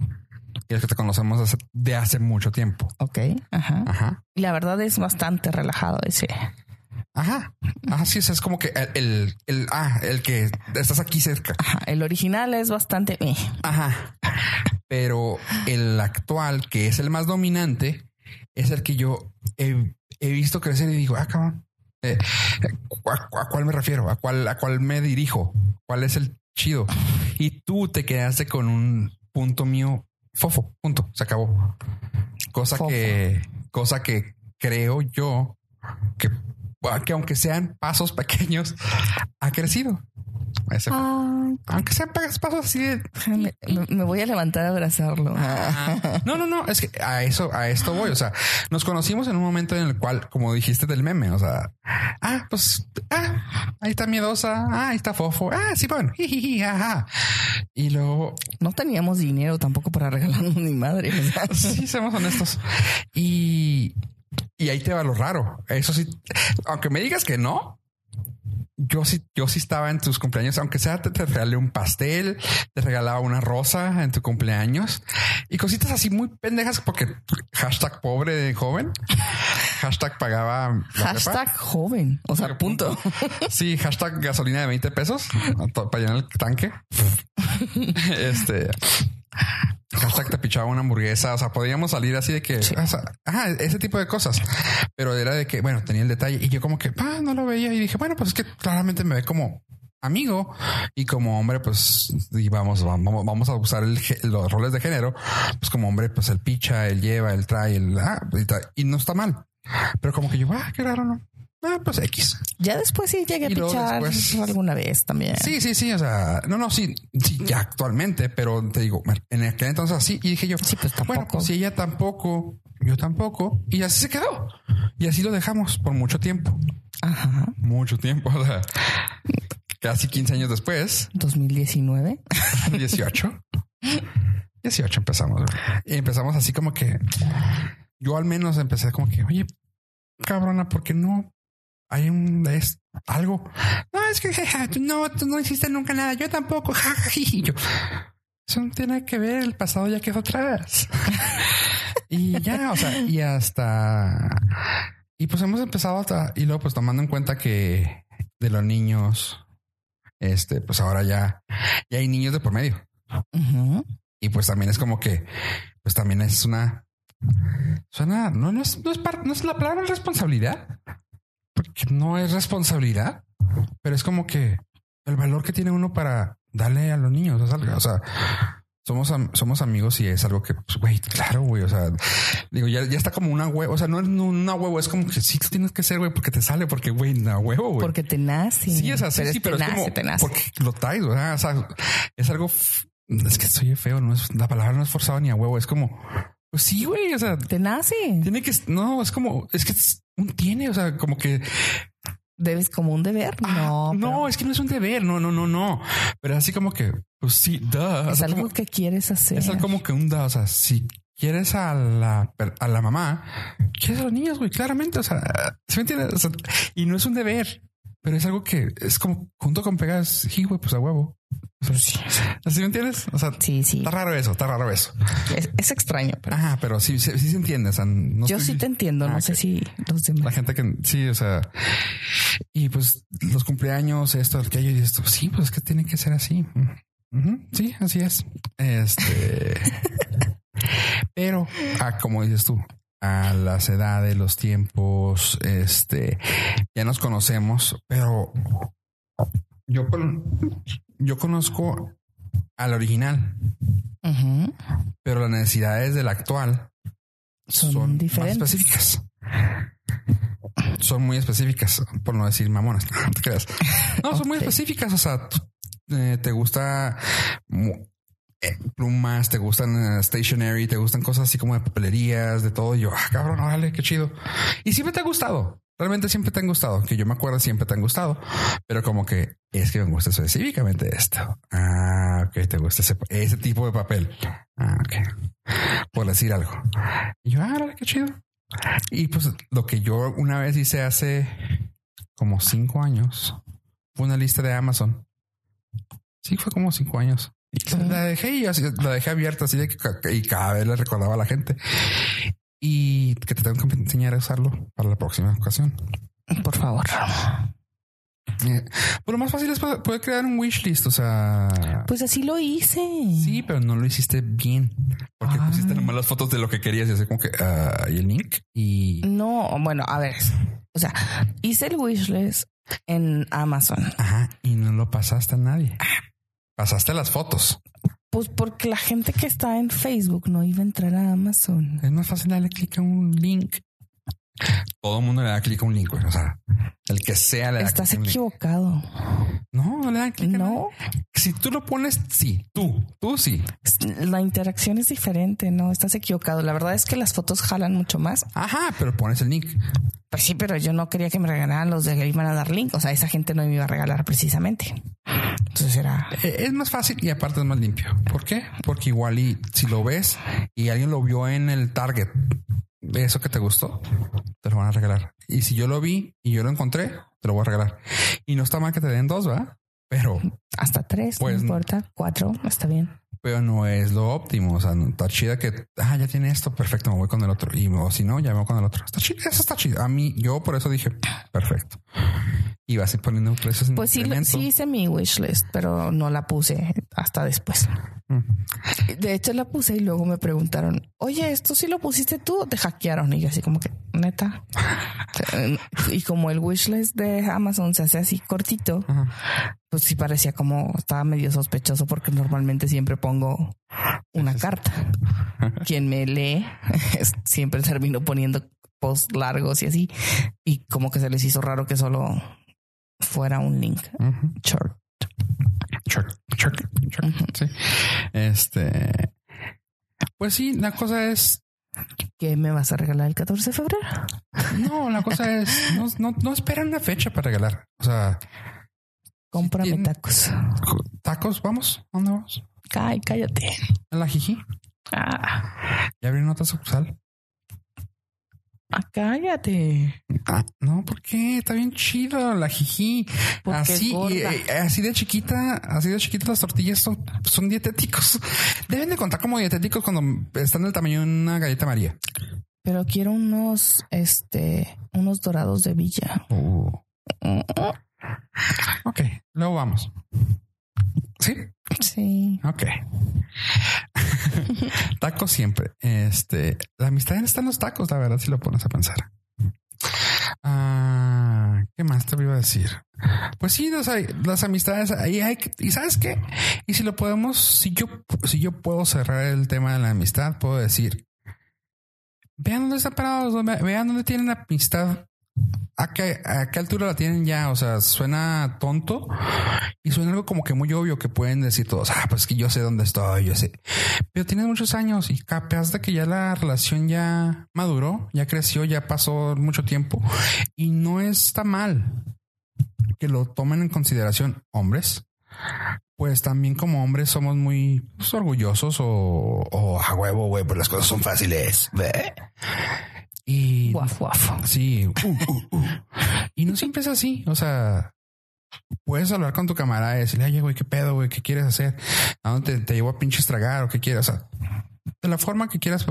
y el que te conocemos hace- de hace mucho tiempo. Ok. Ajá. Ajá. Y la verdad es bastante relajado ese. Ajá. Así es, es como que el, el, el- ah, el que estás aquí cerca. Ajá. El original es bastante. eh. Ajá. Pero el actual, que es el más dominante, es el que yo he, he visto crecer y digo, ah, cabrón. eh, ¿a, a cuál me refiero? ¿A cuál, ¿A cuál me dirijo? ¿Cuál es el chido? Y tú te quedaste con un punto mío fofo, punto, se acabó. Cosa Fofo. que, cosa que creo yo que, que aunque sean pasos pequeños, ha crecido. Ese. Ah, Aunque sean pasos así de me, voy a levantar a abrazarlo. Ah, No, no, no, es que a eso, a esto voy. O sea, nos conocimos en un momento en el cual, como dijiste del meme, o sea, ah, pues, ah, ahí está miedosa, ah, ahí está fofo, ah, sí, bueno, ajá. Y luego, No teníamos dinero tampoco para regalarnos ni madre. sea. sí, seamos honestos. Y, y ahí te va lo raro. Eso sí, aunque me digas que no. Yo sí, yo sí estaba en tus cumpleaños, aunque sea te, te regalé un pastel, te regalaba una rosa en tu cumpleaños y cositas así muy pendejas porque hashtag pobre de joven, hashtag pagaba prepa. Hashtag joven. O sea, punto. Sí, hashtag gasolina de 20 pesos [LAUGHS] para llenar el tanque. [LAUGHS] este hashtag te pichaba una hamburguesa. O sea, podíamos salir así de que, o sea, ajá, ese tipo de cosas. Pero era de que, bueno, tenía el detalle y yo como que ah, no lo veía y dije, bueno, pues es que claramente me ve como amigo y como hombre, pues y vamos, vamos, vamos a usar el los roles de género. Pues como hombre, pues el picha, el lleva, el trae, el ah, y no está mal. Pero como que yo, ah, qué raro, no. Ah, pues X. Ya después sí llegué a Y pichar después- alguna vez también. Sí, sí, sí. O sea, no, no, sí, sí, ya actualmente, pero te digo, en aquel entonces así. Y dije yo, Sí, pues, bueno, tampoco. pues si ella tampoco, yo tampoco. Y así se quedó. Y así lo dejamos por mucho tiempo. Ajá. Mucho tiempo. [LAUGHS] O sea, casi 15 años después, 2019. 18. 18 empezamos. Y empezamos así como que yo al menos empecé como que, oye, cabrona, ¿por qué no hay un es algo? No, es que tú no, tú no hiciste nunca nada. Yo tampoco. ja, ja, yo, eso no tiene que ver. El pasado ya quedó atrás. [LAUGHS] y ya, o sea, y hasta y pues hemos empezado hasta y luego pues tomando en cuenta que de los niños, este, pues ahora ya, ya hay niños de por medio. Y pues también es como que, pues también es una, suena, no, no es, no es, no es la palabra responsabilidad, porque no es responsabilidad, pero es como que el valor que tiene uno para darle a los niños, o sea, somos, somos amigos y es algo que, pues, güey, claro, güey, o sea, digo, ya, ya está como una huevo, o sea, no es no una huevo, es como que sí tienes que ser, güey, porque te sale, porque, güey, una huevo, güey. Porque te nace. Sí, es así, pero sí, es pero te es nace, como te nace. porque lo traes, o sea, o sea, es algo, es que soy feo, no es la palabra no es forzado ni a huevo, es como, pues sí, güey, o sea, Te nace. tiene que, no, es como, es que es tiene, o sea, como que, Debes como un deber. ah, No, no, pero es que no es un deber, no, no, no, no, pero así como que, pues sí, o es sea, algo como- que quieres hacer. es algo como que un da, o sea, si quieres a la, a la mamá, quieres a los niños, güey, claramente, o sea, ¿sí me? O sea, y no es un deber, pero es algo que es como junto con pegas, sí, güey, pues a huevo. ¿Así me entiendes? O sea, Sí, sí. está raro eso, está raro eso. Es, es extraño, pero Ajá, pero sí, sí, sí se entiende. O sea, no yo estoy- sí te entiendo. Ah, no sé si los La demás. gente que sí, o sea, y pues los cumpleaños, esto, aquello y esto. Sí, pues es que tiene que ser así. Sí, así es. Este, [LAUGHS] pero ah, como dices tú, a las edades, los tiempos, este, ya nos conocemos, pero yo con, yo conozco al original, pero las necesidades del actual Son son, diferentes. más específicas. Son muy específicas, por no decir mamonas. [LAUGHS] No te creas. No, son muy específicas. O sea, eh, te gusta eh, plumas, te gustan eh, stationery, te gustan cosas así como de papelerías, de todo. Y yo, ah, cabrón, órale, qué chido. Y siempre te ha gustado. Realmente siempre te han gustado. Que yo me acuerdo, siempre te han gustado. Pero como que es que me gusta específicamente esto. Ah, ok, te gusta ese, ese tipo de papel. Ah, ok. Por decir algo. Y yo, ah, qué chido. Y pues lo que yo una vez hice hace como cinco años fue una lista de Amazon. Sí, fue como cinco años. Y la dejé y así, la dejé abierta así de que y cada vez le recordaba a la gente y que te tengo que enseñar a usarlo para la próxima ocasión. Por favor. Eh, Pero lo más fácil es poder crear un wishlist. O sea, Pues así lo hice. sí, pero no lo hiciste bien porque Ay. pusiste nomás las fotos de lo que querías y así como que ah, y el link y No, bueno, a ver. O sea, hice el wishlist en Amazon. ajá, y no lo pasaste a nadie. Pasaste las fotos. Pues porque la gente que está en Facebook no iba a entrar a Amazon. Es más fácil darle clic a un link. Todo el mundo le da clic a un link, güey. O sea, el que sea le da Estás clic un link. equivocado. No, no le dan clic. No, Si tú lo pones, sí, tú, tú sí. la interacción es diferente, no, estás equivocado. La verdad es que las fotos jalan mucho más. Ajá, pero pones el link. Pues sí, pero yo no quería que me regalaran los de que iban a dar link. O sea, esa gente no me iba a regalar precisamente. Entonces era... Eh, Es más fácil y aparte es más limpio. ¿Por qué? Porque igual y si lo ves y alguien lo vio en el target eso que te gustó, te lo van a regalar. Y si yo lo vi y yo lo encontré, te lo voy a regalar. Y no está mal que te den dos, ¿verdad? Pero, Hasta tres, Pues, no importa. Cuatro, está bien. pero no es lo óptimo. O sea, no está chida que, ah, ya tiene esto, perfecto, me voy con el otro. Y o si no, ya me voy con el otro. Está chido, eso está chido. A mí, yo por eso dije, perfecto. Y vas a ir poniendo precios en Pues sí, sí hice mi wishlist, pero no la puse hasta después. Mm. De hecho, la puse y luego me preguntaron, oye, ¿esto sí lo pusiste tú? Te hackearon. Y yo así como que, neta. [LAUGHS] y como el wishlist de Amazon se hace así cortito, Ajá. pues sí parecía como estaba medio sospechoso porque normalmente siempre pongo una carta. [LAUGHS] Quien me lee siempre termino poniendo posts largos y así. Y como que se les hizo raro que solo fuera un link short. Chuck, Chuck, Chuck, sí. Este, pues sí, la cosa es, ¿Qué me vas a regalar el 14 de febrero? no, la cosa es, no, no, no esperan una fecha para regalar. O sea, Cómprame tacos. tacos, vamos, ¿a ¿dónde vamos? Ay, cállate. A la jiji. Ah, Ya abrieron otra sucursal. Ah, cállate. Ah, no, ¿por qué? Está bien chido la jiji. Porque Así, y, eh, así de chiquita, así de chiquitas las tortillas son, son dietéticos. [LAUGHS] Deben de contar como dietéticos cuando están del tamaño de una galleta María. Pero quiero unos, este, unos dorados de villa. Uh, ok, luego vamos. Sí, Sí. ok. [LAUGHS] tacos siempre. Este, la amistad está en los tacos, la verdad, si lo pones a pensar. Ah, ¿qué más te iba a decir? Pues sí, las amistades ahí hay que, y sabes qué? Y si lo podemos, si yo, si yo puedo cerrar el tema de la amistad, puedo decir, vean dónde están parados, vean dónde tienen amistad. ¿A qué, ¿A qué altura la tienen ya? O sea, suena tonto y suena algo como que muy obvio que pueden decir todos, ah, pues que yo sé dónde estoy, yo sé. Pero tienes muchos años y capaz de que ya la relación ya maduró, ya creció, ya pasó mucho tiempo y no está mal que lo tomen en consideración hombres. Pues también como hombres somos muy pues, orgullosos o, o a huevo, güey, pues las cosas son fáciles. ¿ve? Y Guaf, guaf. Sí. uh, uh, uh. Y no siempre es así. O sea, puedes hablar con tu camarada y decirle, oye, güey, qué pedo, güey, qué quieres hacer? ¿A dónde te, te llevo a pinches tragar o qué quieres? O sea, de la forma que quieras,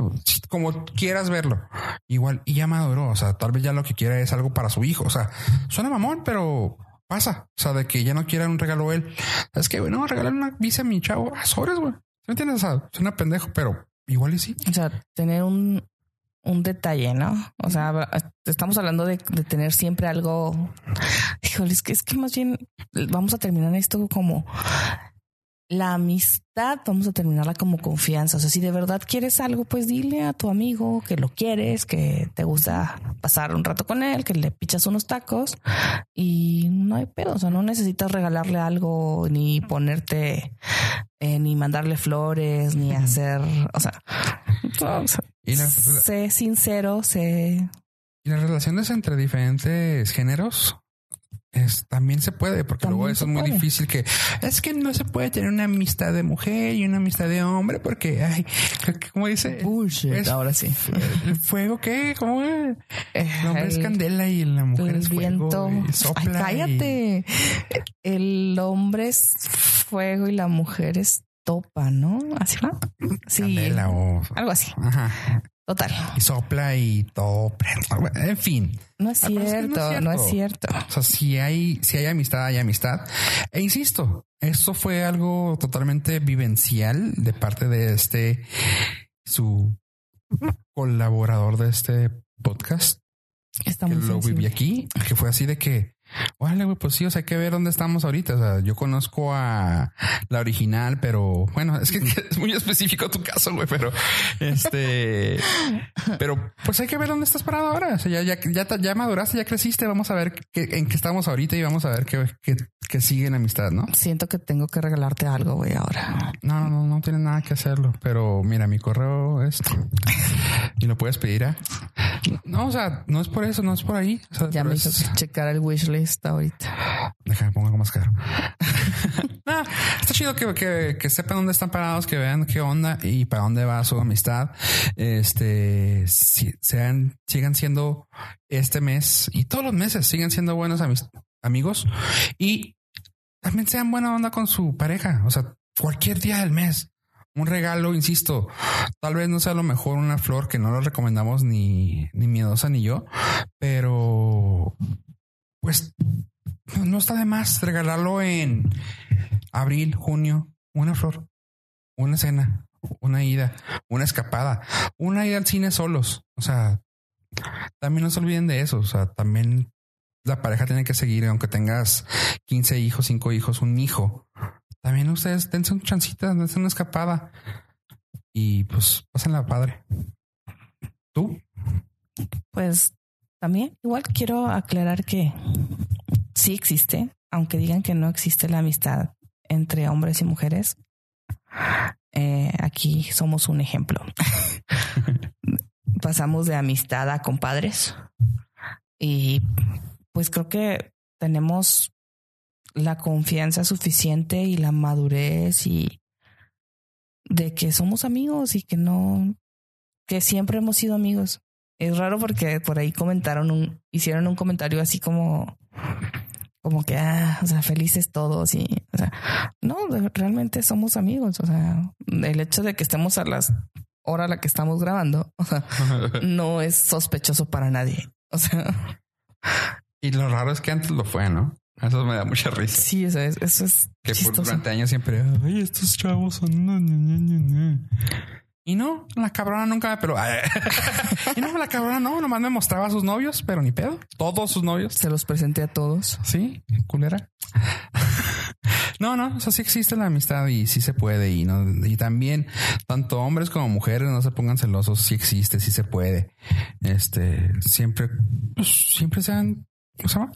como quieras verlo. Igual, y ya maduró. O sea, tal vez ya lo que quiera es algo para su hijo. O sea, suena mamón, pero pasa. O sea, de que ya no quiera un regalo él. Es que, bueno, regalar una visa a mi chavo. Sobres, güey. ¿Sí ¿Me entiendes? O sea, suena pendejo, pero igual y sí. O sea, tener un, un detalle, ¿no? O sea, estamos hablando de, de tener siempre algo. Híjole, es que es que más bien vamos a terminar esto como la amistad, vamos a terminarla como confianza. O sea, si de verdad quieres algo, pues dile a tu amigo que lo quieres, que te gusta pasar un rato con él, que le pichas unos tacos y no hay pedo. O sea, no necesitas regalarle algo ni ponerte, eh, ni mandarle flores, ni hacer, o sea, [LAUGHS] no, o sea, Y la- sé sincero, sé Y las relaciones entre diferentes géneros es, también se puede, porque También luego eso es muy puede. difícil que es que no se puede tener una amistad de mujer y una amistad de hombre porque, ay, ¿cómo dice? bullshit. Es- Ahora sí. ¿El [LAUGHS] fuego qué? ¿Cómo es? El hombre es El- candela y la mujer el es viento. fuego y sopla. Ay, y- cállate. El hombre es fuego y la mujer es topa, ¿no? Así va. Sí. Candela o Algo así. ajá, Total. y sopla y todo. En fin, No es pero es que no es cierto, no es cierto. O sea, si hay, si hay amistad, hay amistad. E insisto, esto fue algo totalmente vivencial de parte de este, su colaborador de este podcast, Está que muy lo sensible. viví aquí, que fue así de que, órale, güey, pues sí, o sea, hay que ver dónde estamos ahorita. O sea, yo conozco a la original, pero bueno, es que [LAUGHS] es muy específico tu caso, güey, pero este, pero pues hay que ver dónde estás parado ahora. O sea, ya, ya, ya, ya maduraste, ya creciste. Vamos a ver qué, en qué estamos ahorita y vamos a ver qué, qué, qué sigue en amistad, ¿no? Siento que tengo que regalarte algo, güey, ahora. No, no, no, no tienes nada que hacerlo, pero mira, mi correo es y lo puedes pedir a. No, o sea, no es por eso, no es por ahí. O sea, Ya me hizo es- checar el wishlist ahorita. Déjame pongo algo más caro. no, [LAUGHS] está chido que, que, que sepan dónde están parados, que vean qué onda y para dónde va su amistad. Este si, sean, sigan siendo este mes y todos los meses sigan siendo buenos amigos y también sean buena onda con su pareja. O sea, cualquier día del mes. Un regalo, insisto, tal vez no sea lo mejor una flor que no lo recomendamos ni, ni miedosa ni yo, pero pues no- no está de más regalarlo en abril, junio, una flor, una cena, una ida, una escapada, una ida al cine solos. O sea, también no se olviden de eso. O sea, también la pareja tiene que seguir, aunque tengas 15 hijos, 5 hijos, un hijo. También ustedes dense un chancita, dense una escapada y pues pásenla padre. ¿Tú? Pues también igual quiero aclarar que sí existe, aunque digan que no existe la amistad entre hombres y mujeres. eh, aquí somos un ejemplo. [LAUGHS] Pasamos de amistad a compadres y pues creo que tenemos la confianza suficiente y la madurez y de que somos amigos y que no, que siempre hemos sido amigos. Es raro porque por ahí comentaron un, hicieron un comentario así como, como que, ah, o sea, felices todos y, o sea, no, realmente somos amigos. O sea, el hecho de que estemos a las hora a la que estamos grabando, [LAUGHS] o sea, [LAUGHS] no es sospechoso para nadie. O sea, y lo raro es que antes lo fue, ¿no? Eso me da mucha risa. sí, eso es, eso es Que por durante años siempre, ay, estos chavos son. No, no, no, no, no". Y no, la cabrona nunca me peló. [LAUGHS] Y no, la cabrona no, nomás me mostraba a sus novios, pero ni pedo. Todos sus novios. Se los presenté a todos. Sí, culera. [LAUGHS] No, no, o sea, sí existe la amistad y sí se puede. Y no, y también, tanto hombres como mujeres, no se pongan celosos, sí existe, sí se puede. Este, siempre, pues, siempre sean, ¿cómo se llama?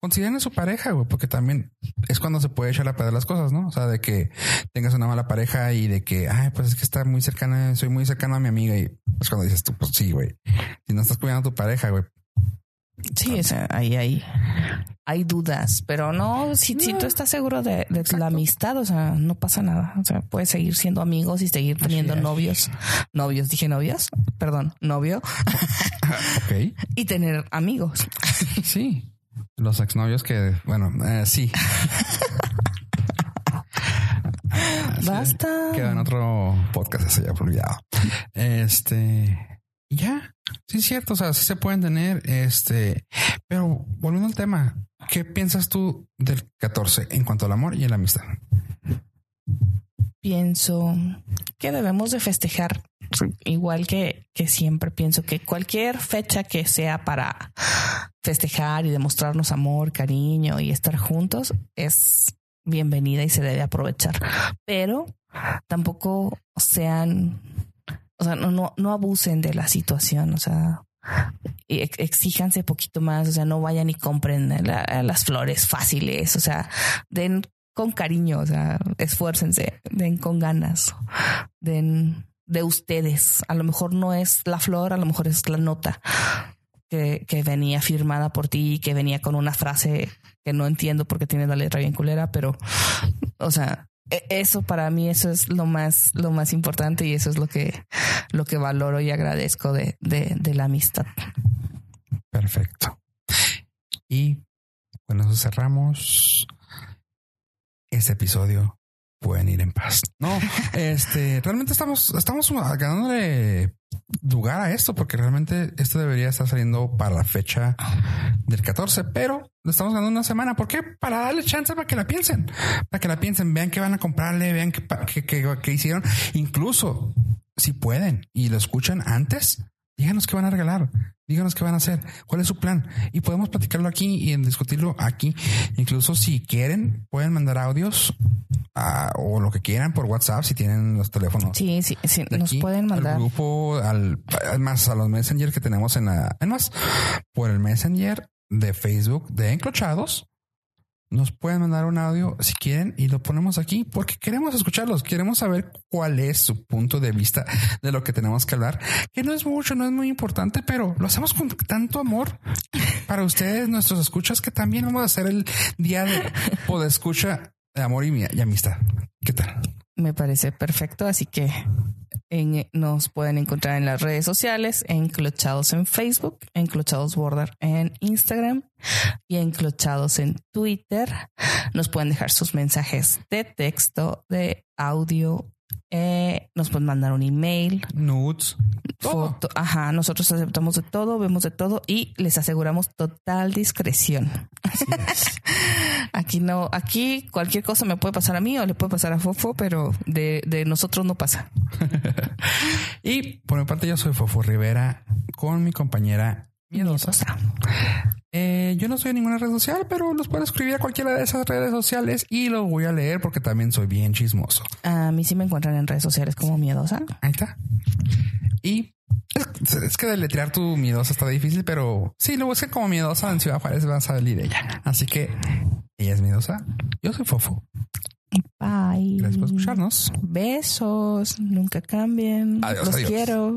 Consideren su pareja, güey, porque también es cuando se puede echar a perder las cosas, ¿no? O sea, de que tengas una mala pareja y de que, ay, pues es que está muy cercana, soy muy cercano a mi amiga y es cuando dices tú, pues sí, güey. Si no estás cuidando a tu pareja, güey, Sí, ahí hay, hay dudas, pero no, si, si tú estás seguro de, de la amistad, o sea, no pasa nada. O sea, puedes seguir siendo amigos y seguir teniendo novios, novios, dije novios, perdón, novio, [LAUGHS] ok. y tener amigos. Sí. Los exnovios que, bueno, eh, sí. [LAUGHS] Basta. Queda en otro podcast, ese ya olvidado. Este, ya. Sí, es cierto. O sea, sí se pueden tener, este, pero volviendo al tema, ¿qué piensas tú del 14 en cuanto al amor y a la amistad? Pienso que debemos de festejar, igual que, que siempre pienso que cualquier fecha que sea para festejar y demostrarnos amor, cariño y estar juntos es bienvenida y se debe aprovechar. Pero tampoco sean, o sea, no, no, no abusen de la situación, o sea, exíjanse poquito más, o sea, no vayan y compren la- las flores fáciles, o sea, den con cariño, o sea, esfuércense, den con ganas, den de ustedes. A lo mejor no es la flor, a lo mejor es la nota que, que venía firmada por ti, que venía con una frase que no entiendo porque tiene la letra bien culera, pero, o sea, eso para mí eso es lo más lo más importante y eso es lo que lo que valoro y agradezco de, de, de la amistad. Perfecto. Y con eso cerramos este episodio pueden ir en paz. No, [LAUGHS] este, realmente estamos, estamos ganándole lugar a esto porque realmente esto debería estar saliendo para la fecha del 14, pero le estamos ganando una semana. ¿Por qué? Para darle chance para que la piensen, para que la piensen, vean que van a comprarle, vean qué hicieron. Incluso si pueden y lo escuchan antes, díganos qué van a regalar. Díganos qué van a hacer, cuál es su plan y podemos platicarlo aquí y discutirlo aquí. Incluso si quieren, pueden mandar audios ah, o lo que quieran por WhatsApp si tienen los teléfonos. Sí, sí, sí, nos pueden mandar. Al grupo, al, más a los Messenger que tenemos en la, además, por el Messenger de Facebook de Encrochados nos pueden mandar un audio si quieren y lo ponemos aquí porque queremos escucharlos, queremos saber cuál es su punto de vista de lo que tenemos que hablar, que no es mucho, no es muy importante, pero lo hacemos con tanto amor para ustedes, nuestros escuchas, que también vamos a hacer el día de poder escucha de amor y, y amistad. ¿Qué tal? Me parece perfecto, así que nos pueden encontrar en las redes sociales, enclochados en Facebook, enclochados border en Instagram y enclochados en Twitter. Nos pueden dejar sus mensajes de texto, de audio eh, nos pueden mandar un email, nudes, foto. Ajá, nosotros aceptamos de todo, vemos de todo y les aseguramos total discreción. [LAUGHS] aquí no, aquí cualquier cosa me puede pasar a mí o le puede pasar a Fofo, pero de, de nosotros no pasa. [LAUGHS] y por mi parte, yo soy Fofo Rivera con mi compañera Miedosa. Eh, yo no soy en ninguna red social, pero los puedo escribir a cualquiera de esas redes sociales y lo voy a leer porque también soy bien chismoso. A mí sí me encuentran en redes sociales como miedosa. Ahí está. Y es, que deletrear tu miedosa está difícil, pero sí, lo busquen como miedosa en Ciudad Juárez, va a salir ella. Así que ella es miedosa. Yo soy fofo. Bye. Gracias por escucharnos. Besos. Nunca cambien. Los quiero.